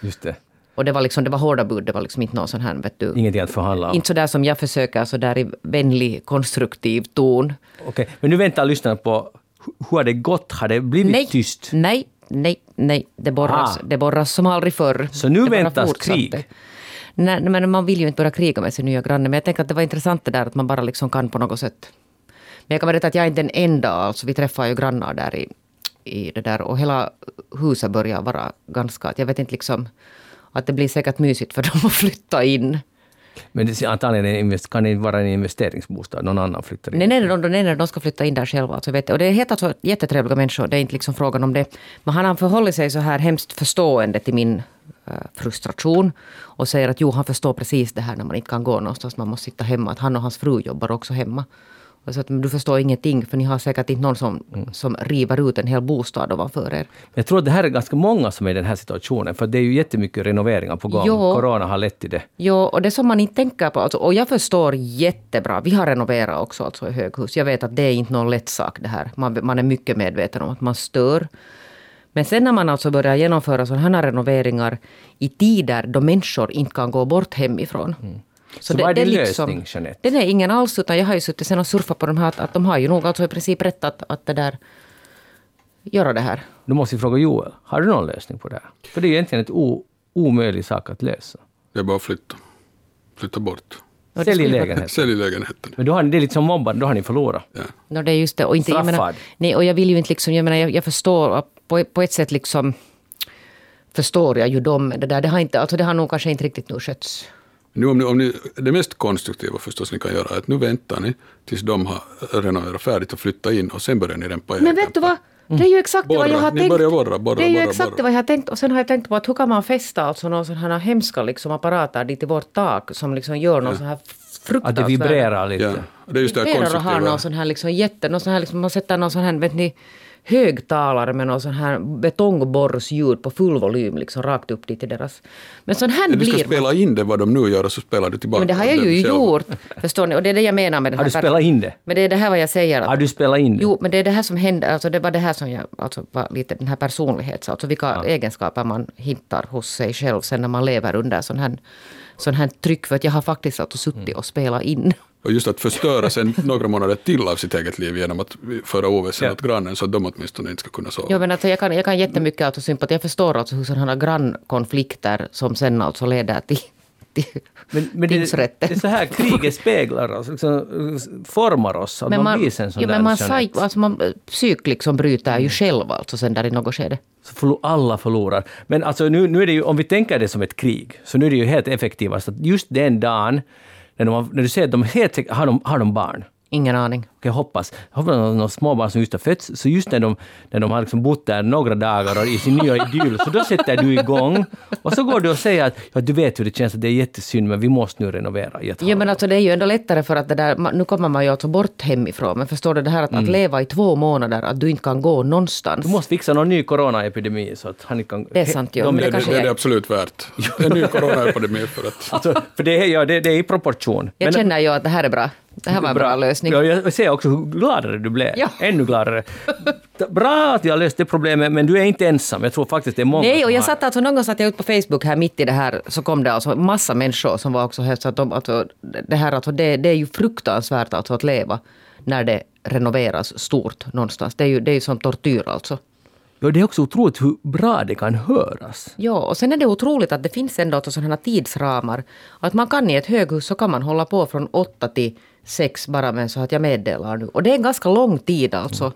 Just det. Och det var liksom, det var hårda bud, det var liksom inte någon sån här, vet du. Ingenting att förhandla om. Inte så där som jag försöker, så där i vänlig, konstruktiv ton. Okej, men nu väntar lyssnarna på hu- hur har det gått? Har det blivit Nej, tyst? nej, nej, nej. Det borras, Ah. det borras som aldrig förr. Så nu Det väntas krig? Nej, men man vill ju inte börja kriga med sin nya granne. Men jag tänker att det var intressant det där att man bara liksom kan på något sätt. Men jag kan berätta att jag är inte den enda. Alltså, vi träffar ju grannar där i, i det där. Och hela huset börjar vara ganska... Att jag vet inte liksom... Att det blir säkert mysigt för dem att flytta in. Men det, antagligen kan det vara en investeringsbostad, någon annan flyttar in. Nej, nej, de, nej, nej, de ska flytta in där själva. Alltså, vet. Och det är helt alltså, jättetrevliga människor, det är inte liksom frågan om det. Men han har förhållit sig så här hemskt förstående till min frustration. Och säger att jo, han förstår precis det här när man inte kan gå någonstans, man måste sitta hemma. Att han och hans fru jobbar också hemma. Och så att, du förstår ingenting, för ni har säkert inte någon som, som river ut en hel bostad ovanför er. Jag tror att det här är ganska många som är i den här situationen, för det är ju jättemycket renoveringar på gång. Jo. Corona har lett till det. Jo, och det som man inte tänker på, alltså, och jag förstår jättebra, vi har renoverat också alltså, i höghus. Jag vet att det är inte någon lätt sak det här. Man, man är mycket medveten om att man stör. Men sen när man alltså börjar genomföra sådana här renoveringar i tider då människor inte kan gå bort hemifrån. Mm. Så vad är din lösning, Jeanette? Den är ingen alls, utan jag har ju suttit sen och surfat på de här, att, de har ju nog alltså i princip rätt att, att det där, göra det här. Då måste vi fråga Joel, har du någon lösning på det här? För det är egentligen en omöjlig sak att lösa. Det är bara att flytta. Flytta bort. Det Sälj lägenheten. Sälj lägenheten. Men då har ni, det är lite som mobbande, då har ni förlorat. Ja. No, det är just det. Och, inte, jag menar, nej, och jag vill ju inte liksom, jag menar, jag, jag förstår, på, på ett sätt liksom förstår jag ju dem. Det, där, det, har inte, alltså det har nog kanske inte riktigt nu skötts. Nu om ni, om ni, det mest konstruktiva förstås ni kan göra är att nu väntar ni tills de har renoverat färdigt och flyttat in och sen börjar ni rempa Men vet du vad? Det är ju exakt det vad jag Borra. har Ni tänkt. börjar borra, borra, det är ju borra, exakt borra. vad jag har tänkt. Och sen har jag tänkt på att hur kan man fästa alltså någon sån här hemska liksom apparater dit i vårt tak som liksom gör någon sån här Att fruktansvärd... det vibrerar lite. Ja, det är just det här vibrerar och har konstruktiva. någon sån här liksom jätte... Någon sån här liksom, man sätter någon sån här, vet ni, högtalare med någon sån här betongborrsljud på full volym liksom rakt upp dit till deras... Men sån här Ja, Du ska blir... spela in det vad de nu gör och så spelar du tillbaka. Men det har jag ju själv. gjort. Förstår ni? Och det är det jag menar med Har här... du spelat in det? Men det är det här vad jag säger. Att, Har du spelat in det? Jo, men det är det här som händer. Alltså det var det här som jag, alltså var lite den här personlighets, alltså vilka egenskaper man hittar hos sig själv sen när man lever under sån här, sån här tryck. För att jag har faktiskt alltså suttit och spelat in. Och just att förstöra sen några månader till av sitt eget liv genom att föra oväsen Ja. åt grannen så att de åtminstone inte ska kunna sova. Jo, men alltså jag, kan, jag kan jättemycket alltså sympati. Jag förstår alltså hur sådana grannkonflikter som sen alltså leder till, till Men, men det, tingsrätten. det är så här kriget speglar oss, liksom, formar oss, att man, blir sen sån ja, där men man, psyk, alltså man, psyk liksom bryter ju själv alltså sen där i något skede. Så förlo- alla förlorar. Men alltså nu, nu är det ju, om vi tänker det som ett krig, så nu är det ju helt effektivast att just den dagen, när, de när du ser att de helt har de, har de barn, Ingen aning. jag hoppas, jag hoppas att några småbarn som just har fötts, så just när de, när de har liksom bott där några dagar och i sin nya idyll, så då sätter du igång och så går du och säger att ja, du vet hur det känns, att det är jättesynd, men vi måste nu renovera Ja men alltså det är ju ändå lättare för att det där, nu kommer man ju alltså bort hemifrån. Men förstår du det här att, att leva i två månader, att du inte kan gå någonstans. Mm. Du måste fixa någon ny coronaepidemi så att han inte kan... Det är sant, ja. De- Men det, det, kanske det är det är- absolut värt. En ny coronaepidemi för att... Alltså, för det är, ja, det, det är i proportion. Jag Men- känner ju att det här är bra. Det här var en bra lösning. Ja, jag ser också hur gladare du blev. Ja. Ännu gladare. Bra att jag har löst det problemet, men du är inte ensam. Jag tror faktiskt det är många Nej, och jag satt alltså någon gång satt jag ut på Facebook här mitt i det här så kom det alltså massa människor som var också helt så att de, alltså, det här alltså det, det är ju fruktansvärt alltså att leva när det renoveras stort någonstans. Det är ju, det är ju som tortyr alltså. Ja, det är också otroligt hur bra det kan höras. Ja, och sen är det otroligt att det finns ändå alltså sådana tidsramar. Att man kan i ett höghus så kan man hålla på från åtta till sex bara med så att jag meddelar nu. Och det är en ganska lång tid alltså.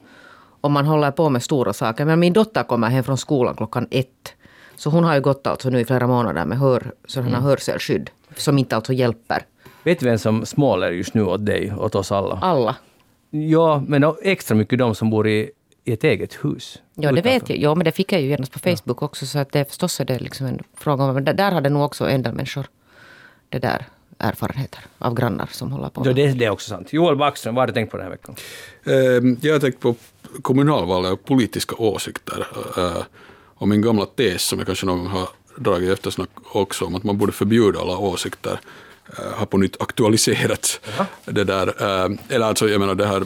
om man håller på med stora saker. Men min dotter kommer hem från skolan klockan ett. Så hon har ju gått alltså nu i flera månader med hör, sådana mm. hörselskydd. Som inte alltså hjälper. Vet du vem som småler just nu åt dig, åt oss alla? Alla. Ja, men extra mycket de som bor i, i ett eget hus. Ja, det vet jag. Ja, men det fick jag ju genast på Facebook ja. också. Så att det förstås är det liksom en fråga om... Men där hade nog också en del människor det där erfarenheter av grannar som håller på. Ja, det, det är också sant. Joel Backström, vad har du tänkt på den här veckan? Uh, jag har tänkt på kommunalvalet och politiska åsikter. Uh, och min gamla tes som jag kanske någon gång har dragit eftersnack också om att man borde förbjuda alla åsikter uh, har på nytt aktualiserats. -huh. Det där, uh, eller alltså, jag menar det här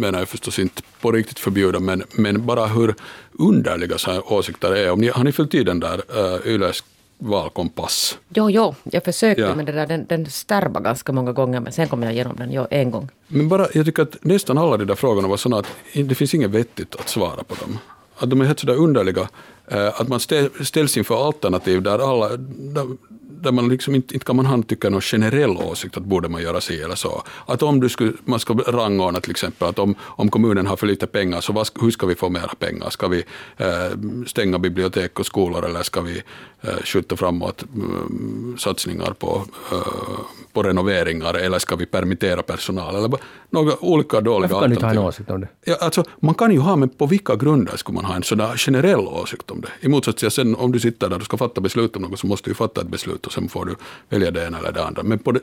menar jag förstås inte på riktigt förbjuda, men, men bara hur underliga så här åsikter är. Om ni, har ni följt i den där uh, Yles valkompass? Jo, jo, jag försökte, ja. men det där, den, den stärvar ganska många gånger, men sen kom jag igenom den jo, en gång. Men bara, jag tycker att nästan alla de där frågorna var sådana att det finns inget vettigt att svara på dem. Att de är helt sådär underliga. Att man ställs inför alternativ där alla, där man liksom inte, inte kan man tycka någon generell åsikt att borde man göra sig eller så. Att om du skulle, man ska rangordna till exempel att om, om kommunen har för lite pengar så vad, hur ska vi få mera pengar? Ska vi eh, stänga bibliotek och skolor eller ska vi eh, skjuta framåt eh, satsningar på, eh, på renoveringar eller ska vi permittera personal? Eller några olika dåliga Varför kan du inte ha en åsikt om det? Ja, alltså, man kan ju ha, men på vilka grunder skulle man ha en sån generell åsikt om det? I motsats till sen om du sitter där och ska fatta beslut om något så måste du fatta ett beslut och sen får du välja det ena eller det andra. Men det,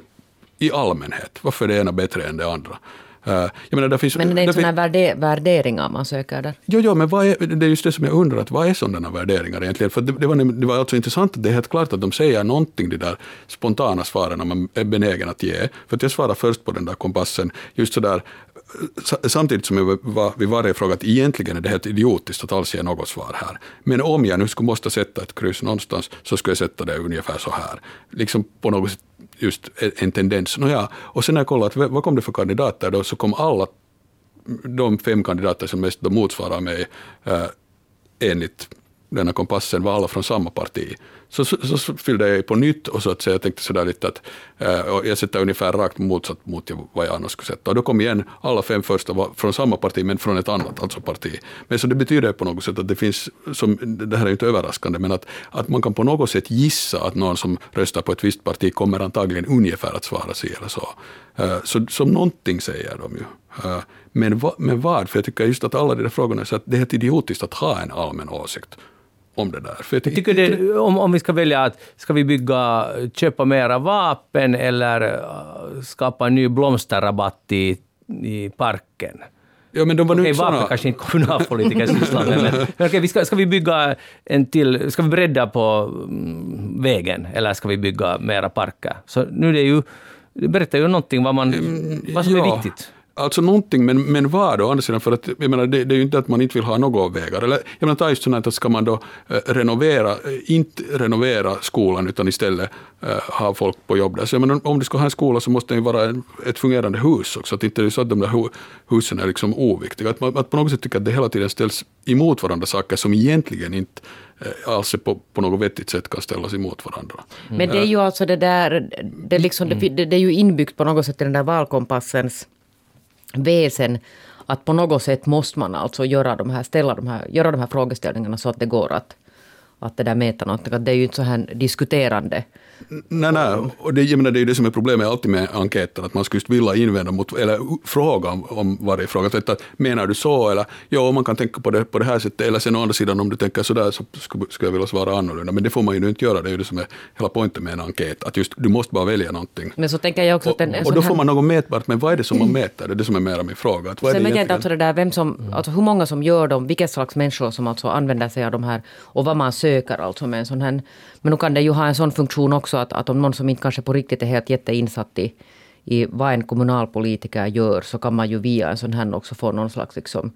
i allmänhet, varför är det ena bättre än det andra? Uh, menar, det finns, men det är inte sådana värde, värderingar man söker där? Jo, jo men vad är, det är just det som jag undrar, att vad är sådana värderingar egentligen? För det, det, var, det var alltså intressant att det är helt klart att de säger någonting, de där spontana svaren man är benägen att ge. För att jag svarade först på den där kompassen, just sådär, samtidigt som jag var vid varje fråga att egentligen är det helt idiotiskt att alls ge något svar här. Men om jag nu skulle måste sätta ett kryss någonstans så skulle jag sätta det ungefär så här. Liksom på något sätt just en tendens. Nåja, och sen när jag kollade vad kom det för kandidater då så kom alla de fem kandidater som mest motsvarar mig eh, enligt denna kompassen var alla från samma parti. Så, så, så fyllde jag i på nytt och så att säga, jag tänkte sådär lite att äh, jag sätter ungefär rakt motsatt mot vad jag annars skulle sätta. Och då kom igen alla fem första var från samma parti men från ett annat alltså parti. Men så det betyder på något sätt att det finns, som, det här är inte överraskande, men att, att man kan på något sätt gissa att någon som röstar på ett visst parti kommer antagligen ungefär att svara sig eller så. Äh, så som någonting säger de ju. Eh, men, va, men vad? För jag tycker just att alla de där frågorna är så att det är helt idiotiskt att ha en allmän åsikt om det där. För jag, tycker det, om, om vi ska välja att ska vi bygga, köpa mera vapen eller äh, skapa en ny blomsterrabatt i, i parken? Ja, men de var okej, vapen kanske inte kommunalpolitiker sysslar med, men, men okej, ska, ska vi bygga en till, ska vi bredda på mm, vägen eller ska vi bygga mera parker? Så nu är det ju, det berättar ju någonting vad, man, mm, vad som ja. är viktigt. Alltså någonting, men, men vad då? Andra sidan, för att, jag menar, det, det är ju inte att man inte vill ha några vägar. Eller, jag menar, ta just sånt att ska man då eh, renovera, eh, inte renovera skolan utan istället eh, ha folk på jobb där. Så jag menar, om du ska ha en skola så måste det ju vara en, ett fungerande hus också. Att inte är så att de där hu, husen är liksom oviktiga. Att man att på något sätt tycker att det hela tiden ställs emot varandra saker som egentligen inte eh, alls på, på något vettigt sätt kan ställas emot varandra. Men det är ju alltså det där, det, liksom, det, det är ju inbyggt på något sätt i den där valkompassens väsen att på något sätt måste man alltså göra de här, ställa de här, göra de här frågeställningarna så att det går att, att det där mäta någonting. det är ju inte så här diskuterande Nej, nej. Och det, jag menar, det är det som är problemet alltid med enkäter, att man skulle vilja invända mot, eller fråga om, om varje fråga. Att, menar du så? Eller ja, man kan tänka på det på det här sättet. Eller sen å andra sidan, om du tänker så där så skulle, skulle jag vilja svara annorlunda. Men det får man ju inte göra, det är ju det som är hela poängen med en enkät. Att just, du måste bara välja någonting. Men så tänker jag också att en, en och, då får man något mätbart, men vad är det som man mäter? Det är det som är mera min fråga. Att vad sen är det jag alltså det där, vem som, alltså hur många som gör dem, vilka slags människor som alltså använder sig av de här och vad man söker alltså med en sån här. Men nu kan det ju ha en sån funktion också att, att om någon som inte kanske på riktigt är helt jätteinsatt i, i vad en kommunalpolitiker gör så kan man ju via en sån här också få någon slags liksom,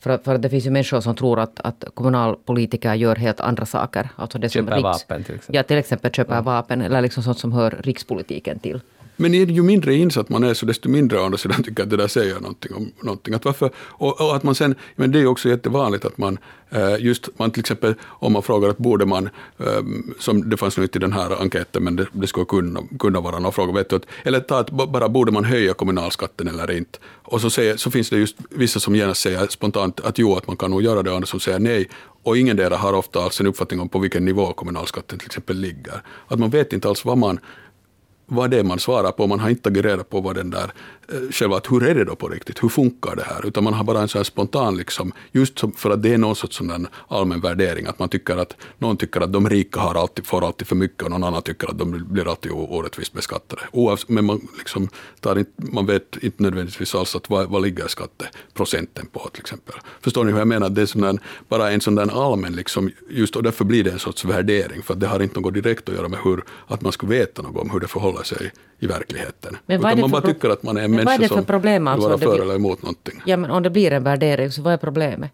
för, för det finns ju människor som tror att, att kommunalpolitiker gör helt andra saker. Alltså det köper som riks, vapen till exempel. Ja, till exempel köper ja. vapen eller liksom sånt som hör rikspolitiken till. Men ju mindre insatt man är, så desto mindre å andra sidan tycker att det där säger någonting om någonting. Att varför, och, och att man sen, men det är också jättevanligt att man eh, just, man till exempel om man frågar att borde man, eh, som det fanns nu inte i den här enkäten, men det, det skulle kunna, kunna vara någon fråga, vet du, att, eller ta att bara borde man höja kommunalskatten eller inte? Och så, säger, så finns det just vissa som gärna säger spontant att jo, att man kan nog göra det, och andra som säger nej. Och ingen där har ofta alls en uppfattning om på vilken nivå kommunalskatten till exempel ligger. Att man vet inte alls vad man vad det är man svarar på, man har inte tagit reda på vad den där, eh, själva att hur är det då på riktigt, hur funkar det här, utan man har bara en sån här spontan, liksom, just för att det är någon sorts sån allmän värdering, att man tycker att någon tycker att de rika har alltid, får alltid för mycket och någon annan tycker att de blir alltid orättvist beskattade. Oavs, men man, liksom, tar inte, man vet inte nödvändigtvis alls att vad, vad ligger skatteprocenten på till exempel. Förstår ni hur jag menar? Det är sån där, bara en sån där allmän, liksom, just, och därför blir det en sorts värdering, för det har inte något direkt att göra med hur, att man skulle veta något om hur det förhåller förhåller sig i verkligheten. Men Utan man bara tycker att man är en människa som alltså, vill vara för eller emot någonting. Ja, men om det blir en värdering, så vad är problemet?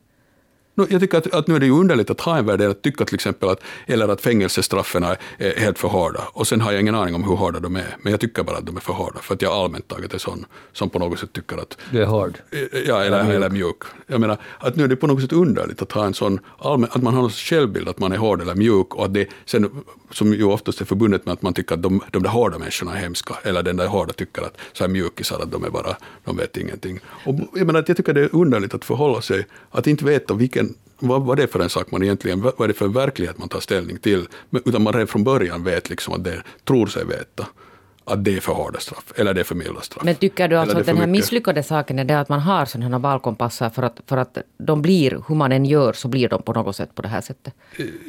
Jag tycker att, att, nu är det ju underligt att ha en värdering, att tycka till exempel att, eller att fängelsestraffen är helt för hårda. Och sen har jag ingen aning om hur hårda de är, men jag tycker bara att de är för hårda, för att jag allmänt taget är sån som på något sätt tycker att... Du är hård? Ja, eller, eller, eller mjuk. Jag menar, att nu är det på något sätt underligt att ha en sån allmän, att man har en självbild att man är hård eller mjuk, och att det sen, som ju oftast är förbundet med att man tycker att de, de där hårda människorna är hemska, eller den där hårda tycker att så här mjukisar, att de är bara, de vet ingenting. Och jag menar, jag tycker det är underligt att förhålla sig, att inte veta vilken vad, vad det är för en sak man egentligen, vad är det för verklighet man tar ställning till, utan man redan från början vet liksom att det tror sig veta att det är för hårda straff, eller det är för milda straff. Men tycker du alltså att den här mycket... misslyckade saken är det att man har sådana här valkompasser för att, för att de blir, hur man än gör, så blir de på något sätt på det här sättet?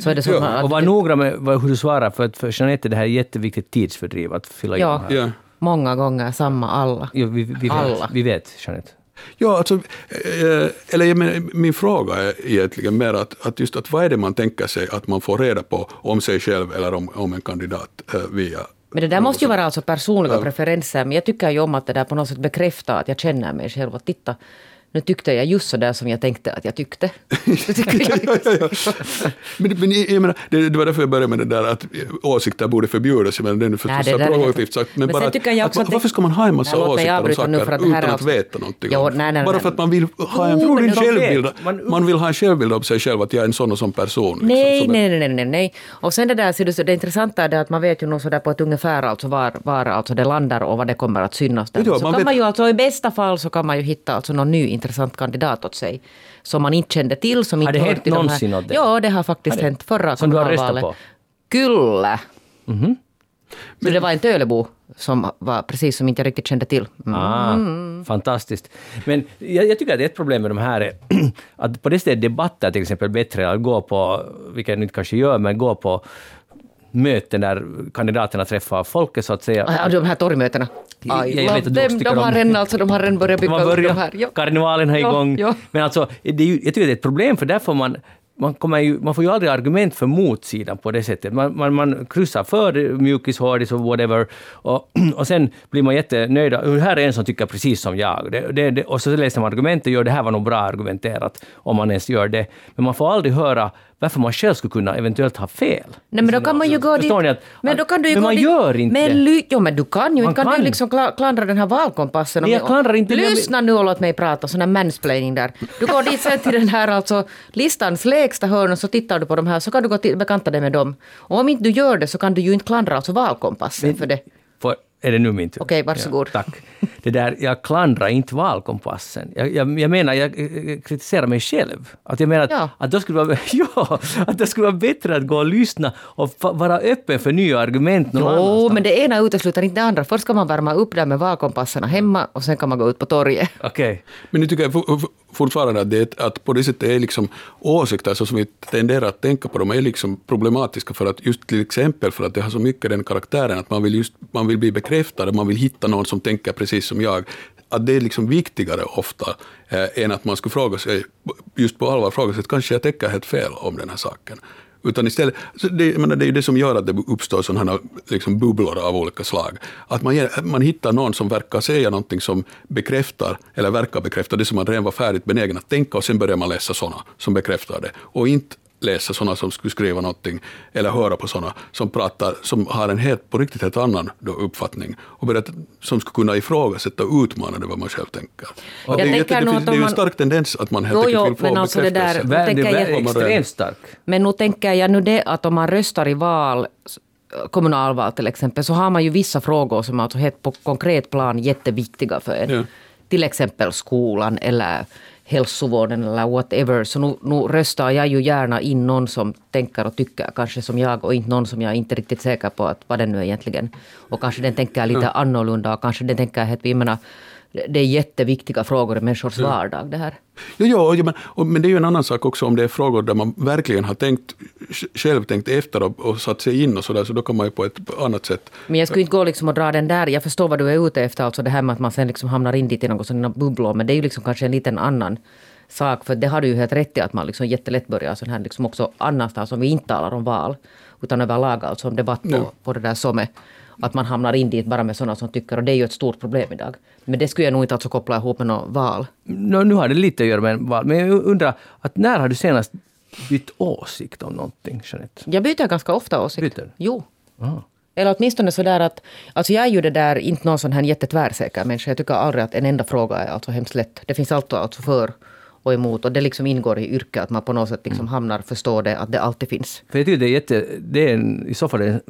Så är det så ja. man, och var noga med hur du svarar, för att för Jeanette är det här jätteviktigt tidsfördriv att fylla ja. här. Ja. Många gånger samma alla. Ja, vi, vi, alla. Vet, vi vet, Jeanette. Ja, alltså, eh, eller men, min fråga är egentligen mer att, att just att vad är det man tänker sig att man får reda på om sig själv eller om, om en kandidat eh, via men det där måste ju vara alltså personliga preferenser, men jag tycker ju om att det där på något sätt bekräftar att jag känner mig själv. Att titta, nu tyckte jag just så där som jag tänkte att jag tyckte. ja, ja, ja, men, men jag menar, det, det var därför jag började med det där att åsikter borde förbjudas. Men det är förstås så provokativt sagt. Men, men bara att, att, att, varför ska man ha en massa nej, åsikter om saker utan att alltså, veta någonting jo, nej, nej, bara för att man vill ha en, oh, en självbild. Man, man vill ha en självbild av sig själv, att jag är en sån och sån person. Liksom, nej, nej, nej, nej, nej. Och sen det där, det, det intressanta är det att man vet ju nog sådär på ett ungefär alltså var, var alltså det landar och vad det kommer att synas där. Så kan man ju alltså i bästa fall så kan man ju hitta alltså någon ny intressant kandidat åt sig. Som man inte kände till. Som har det hänt någonsin åt dig? Ja, det har faktiskt det? hänt förra Som du har röstat på? Kyllä. Mm -hmm. Så det var en Tölebo som var precis som inte jag riktigt kände till. Mm. Ah, fantastiskt. Men jag, jag, tycker att ett problem med de här är att på det stället debatter till exempel bättre att gå på, vilket jag kanske gör, men gå på möten där kandidaterna träffar folket så att säga. Ja, de här torgmötena. I jag vet att dem, de, har redan, alltså, de har redan börjat bygga upp de här. Ja. Karnevalen är igång. Ja, ja. Men alltså, det är ju, jag tycker det är ett problem, för där får man man, kommer ju, man får ju aldrig argument för motsidan på det sättet. Man, man, man kryssar för mjukis, hårdis och whatever. Och, och sen blir man jättenöjd. Här är en som tycker precis som jag. Det, det, det, och så läser man argumentet och gör det här var nog bra argumenterat, om man ens gör det. Men man får aldrig höra varför man själv skulle kunna eventuellt ha fel. Nej, men då kan man ju gå dit... Att, men då kan du ju men man dit, gör inte men ly, Jo, men du kan ju inte. Kan, kan du liksom klandra den här valkompassen? Nej, jag klandrar inte. Lyssna nu och låt mig prata, sån här mansplaining där. Du går dit sen till den här alltså listans lägsta hörn och så tittar du på de här, så kan du gå till, bekanta dig med dem. Och om inte du gör det så kan du ju inte klandra alltså valkompassen men, för det. För, är det nu min tur? Okej, varsågod. Ja, tack. Det där, jag klandrar inte valkompassen. Jag, jag, jag menar, jag, kritiserar mig själv. Att jag menar att, ja. att, då skulle vara, ja, att det skulle vara bättre att gå och lyssna och vara öppen för nya argument någon Jo, men det ena utesluter inte det andra. Först ska man värma upp där med valkompasserna hemma och sen kan man gå ut på torget. Okej. Okay. Men nu tycker jag fortfarande att, det, att på det sättet är liksom åsikter så som vi tenderar att tänka på dem är liksom problematiska för att just till exempel för att det har så mycket den karaktären att man vill, just, man vill bli bekräftad, man vill hitta någon som tänker precis som jag. Att det är liksom viktigare ofta eh, än att man skulle fråga sig, just på allvar fråga sig, kanske jag tänker helt fel om den här saken. Utan istället, alltså det, menar, det är ju det som gör att det uppstår sådana liksom bubblor av olika slag. Att man, man hittar någon som verkar säga någonting som bekräftar, eller verkar bekräfta det som man redan var färdigt benägen att tänka och sen börjar man läsa sådana som bekräftar det. Och inte läsa sådana som skulle skriva någonting eller höra på sådana som pratar, som har en helt, på riktigt helt annan då uppfattning och berätta, som skulle kunna ifrågasätta och utmana det vad man själv tänker. Och det, är jätte, det, finns, det är ju en stark tendens att man helt jo, enkelt vill få men alltså det där, det är extremt stark. Men nu tänker jag nu det att om man röstar i val kommunalval till exempel, så har man ju vissa frågor som är alltså helt på konkret plan jätteviktiga för en. Ja. Till exempel skolan eller hälsovården eller whatever. Så nu, nu röstar jag ju gärna in någon som tänker och tycker kanske som jag och inte någon som jag inte är riktigt säker på att vad den nu är egentligen. Och kanske den tänker lite annorlunda och kanske den tänker att vi menar det är jätteviktiga frågor i människors ja. vardag. Det här. Jo, jo, ja, men, men det är ju en annan sak också om det är frågor där man verkligen har tänkt, själv tänkt efter och, och satt sig in och så där, så då kan man ju på ett annat sätt. Men jag skulle inte gå liksom och dra den där, jag förstår vad du är ute efter, alltså det här med att man sen liksom hamnar in dit i något sådana bubblor, men det är ju liksom kanske en liten annan sak, för det har du ju helt rätt i att man liksom jättelätt börjar sån här liksom också annanstans, om vi inte talar om val, utan överlag alltså om debatt på, ja. på det där som är att man hamnar in dit bara med sådana som tycker, och det är ju ett stort problem idag. Men det skulle jag nog inte alltså koppla ihop med något val. No, nu har det lite att göra med val, men jag undrar, att när har du senast bytt åsikt om någonting, Jeanette? Jag byter ganska ofta åsikt. Byter? Jo. Aha. Eller åtminstone sådär att, alltså jag är ju det där, inte någon sån här jättetvärsäker människa. Jag tycker aldrig att en enda fråga är alltså hemskt lätt. Det finns alltid alltså för och emot. Och det liksom ingår i yrket, att man på något sätt liksom mm. hamnar, förstår det, att det alltid finns. För jag tycker det är jätte, det är en, i så fall en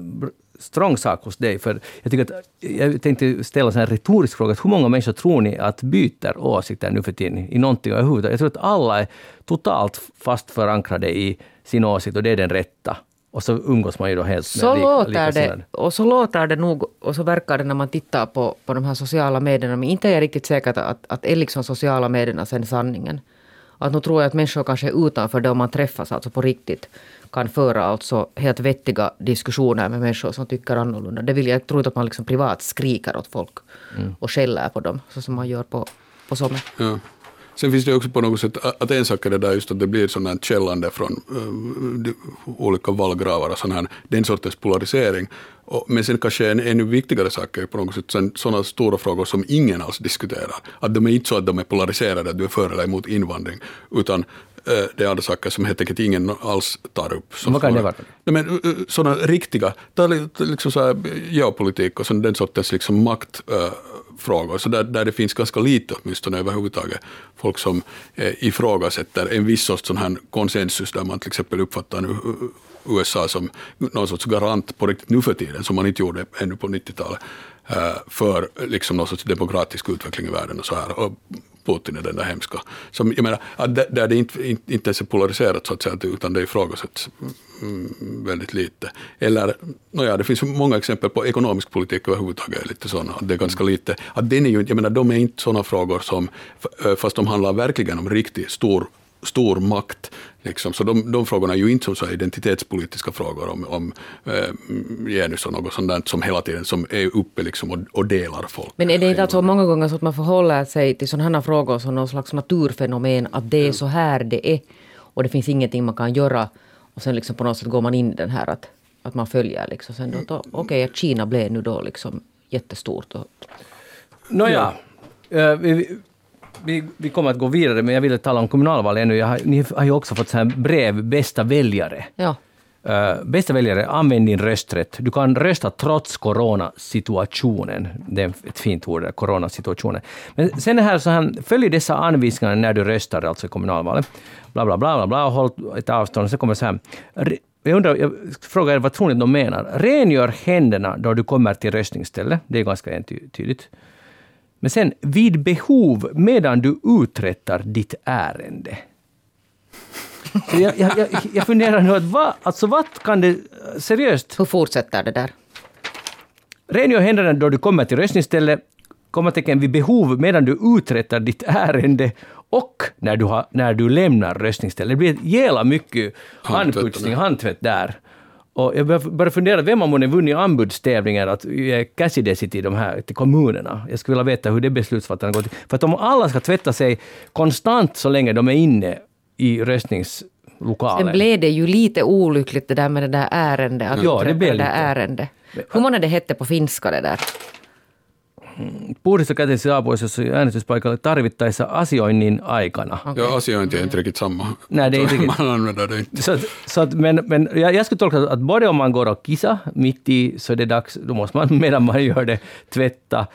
strong sak hos dig. För jag, tycker att, jag tänkte ställa en retorisk fråga. Hur många människor tror ni att byter åsikter nu för tiden i någonting överhuvudtaget? Jag tror att alla är totalt fast förankrade i sin åsikt och det är den rätta. Och så umgås man ju då helst så med lika, låter det, Och så låter det nog, och så verkar det när man tittar på, på de här sociala medierna. Men inte är jag riktigt säker att, att är liksom sociala medierna sen sanningen. Att nu tror jag att människor kanske är utanför det om man träffas alltså på riktigt kan föra alltså helt vettiga diskussioner med människor som tycker annorlunda. Det vill jag tror inte att man liksom privat skriker åt folk mm. och skäller på dem, så som man gör på, på Somme. Ja. Sen finns det också på något sätt, att en sak är det där just att det blir här källande från uh, olika vallgravar och sån här, den sortens polarisering. Och, men sen kanske en ännu viktigare sak är på något sätt sådana stora frågor som ingen alls diskuterar. Att de är inte så att de är polariserade, att du är för eller emot invandring, utan det är andra saker som helt enkelt ingen alls tar upp. Vad kan det vara? Men, uh, sådana riktiga, liksom så här, geopolitik och sån, den sortens liksom makt frågor, så där, där det finns ganska lite åtminstone överhuvudtaget folk som eh, ifrågasätter en viss sorts sån här konsensus där man till exempel uppfattar nu USA som någon sorts garant på riktigt nu för tiden, som man inte gjorde ännu på 90-talet, eh, för liksom någon sorts demokratisk utveckling i världen och så här. Och Putin är den där hemska. Som, jag menar, att där det inte, inte, inte ens är polariserat så att säga, utan det ifrågasätts mm, väldigt lite. Eller, nåja, det finns många exempel på ekonomisk politik överhuvudtaget, lite sådana, det är ganska lite. Att den är ju, jag menar, de är inte sådana frågor som, fast de handlar verkligen om riktigt stor stor makt. Liksom. Så de, de frågorna är ju inte som så identitetspolitiska frågor om, om eh, genus och något sånt där som hela tiden som är uppe liksom och, och delar folk. Men är det inte alltså många gånger så att man förhåller sig till sådana här frågor som någon slags naturfenomen, att det är så här det är och det finns ingenting man kan göra och sen liksom på något sätt går man in i den här att, att man följer liksom sen då, okej okay, att Kina blev nu då liksom jättestort. Och... Nåja, ja. uh, vi, vi, vi kommer att gå vidare, men jag ville tala om kommunalval ännu. Har, ni har ju också fått så här brev, bästa väljare. Ja. Uh, bästa väljare, använd din rösträtt. Du kan rösta trots coronasituationen. Det är ett fint ord, coronasituationen. Men sen är här så här, följ dessa anvisningar när du röstar, alltså i kommunalvalet. Bla, bla, bla, bla, bla håll ett avstånd. Sen kommer så här, jag undrar, jag frågar er vad tror ni de menar? Rengör händerna då du kommer till röstningsstället. Det är ganska entydigt. Men sen, vid behov medan du uträttar ditt ärende. Så jag, jag, jag, jag funderar nu, att vad, alltså vad kan det... Seriöst? Hur fortsätter det där? Rengör händerna då du kommer till röstningsstället, kommatecken vid behov medan du uträttar ditt ärende och när du, har, när du lämnar röstningsstället. Det blir ett jävla mycket handputsning, handtvätt där. Och jag började fundera, vem har månne vunnit anbudstävlingar att ge Cassidy till de här till kommunerna? Jag skulle vilja veta hur det beslutsfattandet går till. För att om alla ska tvätta sig konstant så länge de är inne i röstningslokalen. Sen blev det ju lite olyckligt det där med det där ärendet. Att ja, det blev det där ärende. Hur många det hette på finska det där? Puhdista kätesi saapuessa äänestyspaikalle tarvittaessa asioinnin aikana. Okay. Ja asiointi är inte samma. Nej, det är inte. Man använder det inte. Så, så att, men, men jag, jag skulle tolka att både om man går och kissar mitt i, så är det dags, då måste man medan man gör det tvätta,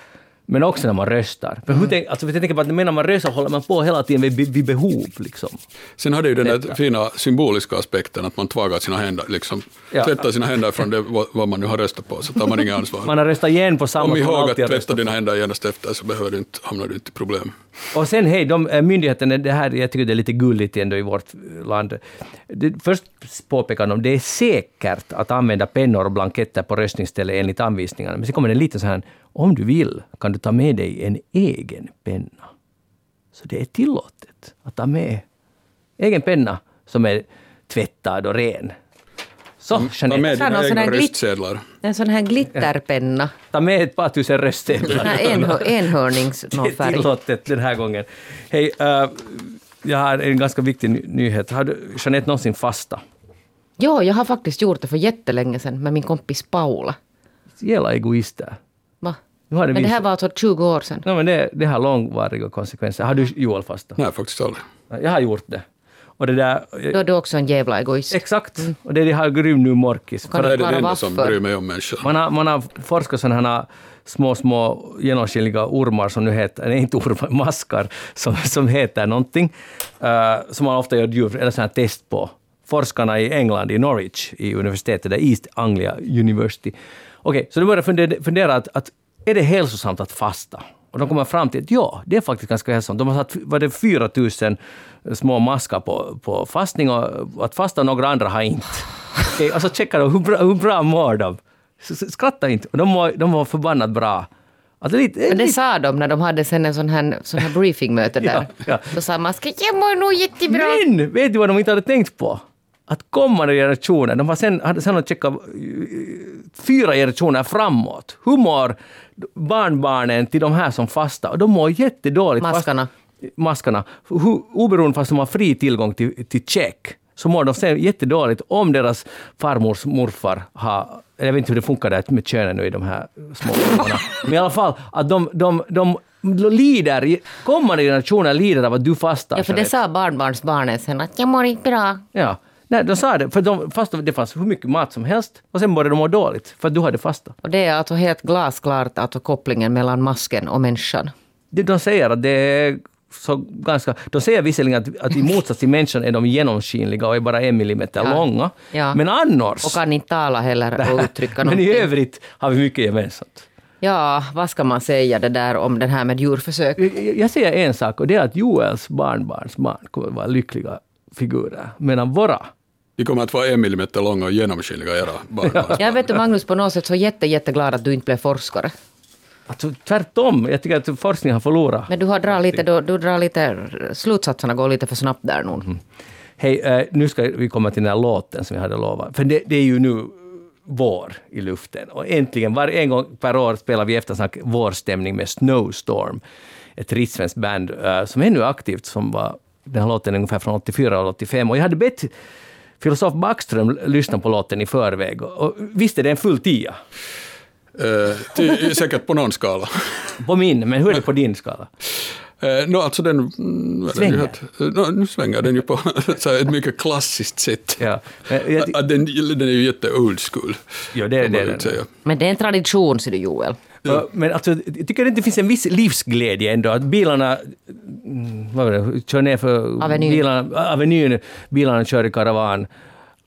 men också när man röstar. För hur tänk, alltså, jag tänker på att medan man röstar håller man på hela tiden vid, vid behov. Liksom. Sen har det ju den där fina symboliska aspekten att man tvagar sina händer, liksom Ja. tvättar sina händer från det vad man nu har röstat på, så tar man inget ansvar. Man har röstat igen på samma Kom ihåg att tvätta dina händer genast efter så behöver du inte, hamnar du inte i problem. Och sen hej, de, eh, myndigheterna, det här, jag tycker det är lite gulligt ändå i vårt land. Det, först påpekar de, det är säkert att använda pennor och blanketter på röstningsstället enligt anvisningarna. Men sen kommer det lite så här, om du vill kan du ta med dig en egen penna. Så det är tillåtet att ta med egen penna som är tvättad och ren. Så, Ta Jeanette, med Sen har dina egna röstsedlar. En sån här glitterpenna. ta med ett par tusen röstsedlar. enhör, enhörnings Det någon är tillåtet den här gången. Hej, eh, jag har en ganska viktig ny- nyhet. Har du, Jeanette, någonsin fasta? Ja, jag har faktiskt gjort det för jättelänge sedan med min kompis Paula. Jävla egoister. Nu har det Men det här var alltså 20 år sedan. No, men det, det har långvariga konsekvenser. Har du Joel fasta? Nej, faktiskt aldrig. Jag har gjort det. Och det där... Då är du också en jävla egoist. Exakt. Och det är det här grym nu morkis. Kan Det du är det enda som bryr mig om människor. Man har, man har forskat sådana här små, små genomskinliga ormar som nu heter, nej inte ormar, maskar, som, som heter någonting, eh, som man ofta gör djur, eller sådana här test på. Forskarna i England, i Norwich, i universitetet, där East Anglia University. Okej, så de började fundera, fundera att, att är det hälsosamt att fasta? Och de kommer fram till att ja, det är faktiskt ganska hälsosamt. De har satt var det 4 000 små maskar på, på fastning och att fasta några andra har inte. Okej, och så checkar de hur bra, hur bra mår de. Skratta inte. Och de var, de var förbannat bra. Alltså lite, Men det lite, sa de när de hade sen en sån här, sån här briefingmöte där. Ja, ja. Då sa man, ska jag mår nog jättebra. men vet du vad de inte hade tänkt på? Att kommande generationer, de har sen, hade sen checkat fyra generationer framåt. Hur mår barnbarnen till de här som fastar? Och de mår jättedåligt. fast- Maskarna. maskarna. Hur, oberoende fast de har fri tillgång till, till check, så mår de sen jättedåligt om deras farmors morfar har... Jag vet inte hur det funkar där med könen nu i de här små filmerna. Men i alla fall, att de, de, de lider, kommande generationer lider av att du fastar. Ja, för det sa barnbarnsbarnen sen att jag mår inte bra. Ja. Nej, de sa det, för de, fast det fanns hur mycket mat som helst och sen började de må dåligt för att du hade fastat. Och det är alltså helt glasklart alltså kopplingen mellan masken och människan. Det- De säger att det är så ganska... De säger visserligen att, att i motsats till människan är de genomskinliga och är bara en millimeter Ja. långa. Ja. Men annars... Och kan inte tala heller och uttrycka men i någonting. övrigt har vi mycket gemensamt. Ja, vad ska man säga det där om den här med djurförsök? Jag, jag säger en sak och det är att Joels barnbarns barn kommer att vara lyckliga figurer. Medan våra... De kommer att vara en millimeter långa och genomskinliga era barnbarn. Jag vet du Magnus på något sätt så jätte, jätteglad att du inte blev forskare. Alltså, tvärtom, jag tycker att forskningen har förlorat. Men du har drar lite, du, du drar lite, slutsatserna går lite för snabbt där nog. Mm. Hej, eh, nu ska vi komma till den här låten som vi hade lovat. För det, det är ju nu vår i luften. Och äntligen, var en gång per år spelar vi eftersnack vårstämning med Snowstorm. Ett rikssvenskt band eh, som är nu aktivt, som var den här låten är ungefär från 84 eller 85. Och jag hade bett filosof Backström lyssna på låten i förväg. Och, visst är det en full tia? Eh, ty, säkert på någon skala. På min, men hur är det på din skala? Eh, no, alltså den, det Svänger. nu heter? no, nu svänger den ju på ett mycket klassiskt sätt. Ja, jag, ty- Att den, den är ju jätte old school. Ja, det det, den. säga. Men det är en tradition, ser du Joel. Men alltså, jag tycker att det finns en viss livsglädje ändå. Att bilarna mm, vad var det, kör ner för Avenyn. Bilarna, avenyn, bilarna kör i karavan.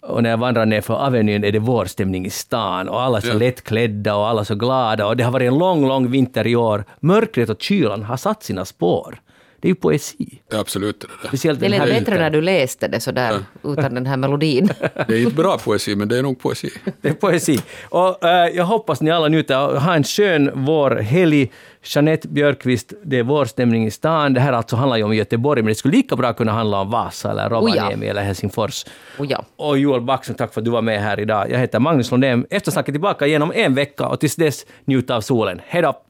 Och när jag vandrar ner för Avenyn är det vårstämning i stan och alla är så Ja. lättklädda och alla är så glada. Och det har varit en lång, lång vinter i år. Mörkret och kylan har satt sina spår. Det är ju poesi. Ja, absolut. Det, där. Speciellt Det lät här bättre när du läste det sådär utan den här melodin. det är inte bra poesi, men det är nog poesi. Det är poesi. Och eh, jag hoppas ni alla njuter har en skön vårhelg. Jeanette Björkqvist, det är vårstämning i stan. Det här alltså handlar ju om Göteborg, men det skulle lika bra kunna handla om Vasa eller Rovaniemi eller Helsingfors. Och ja. Och Joel Backström, tack för att du var med här idag. Jag heter Magnus Lundén. Eftersnacket tillbaka igen om en vecka och tills dess njut av solen. Hej då!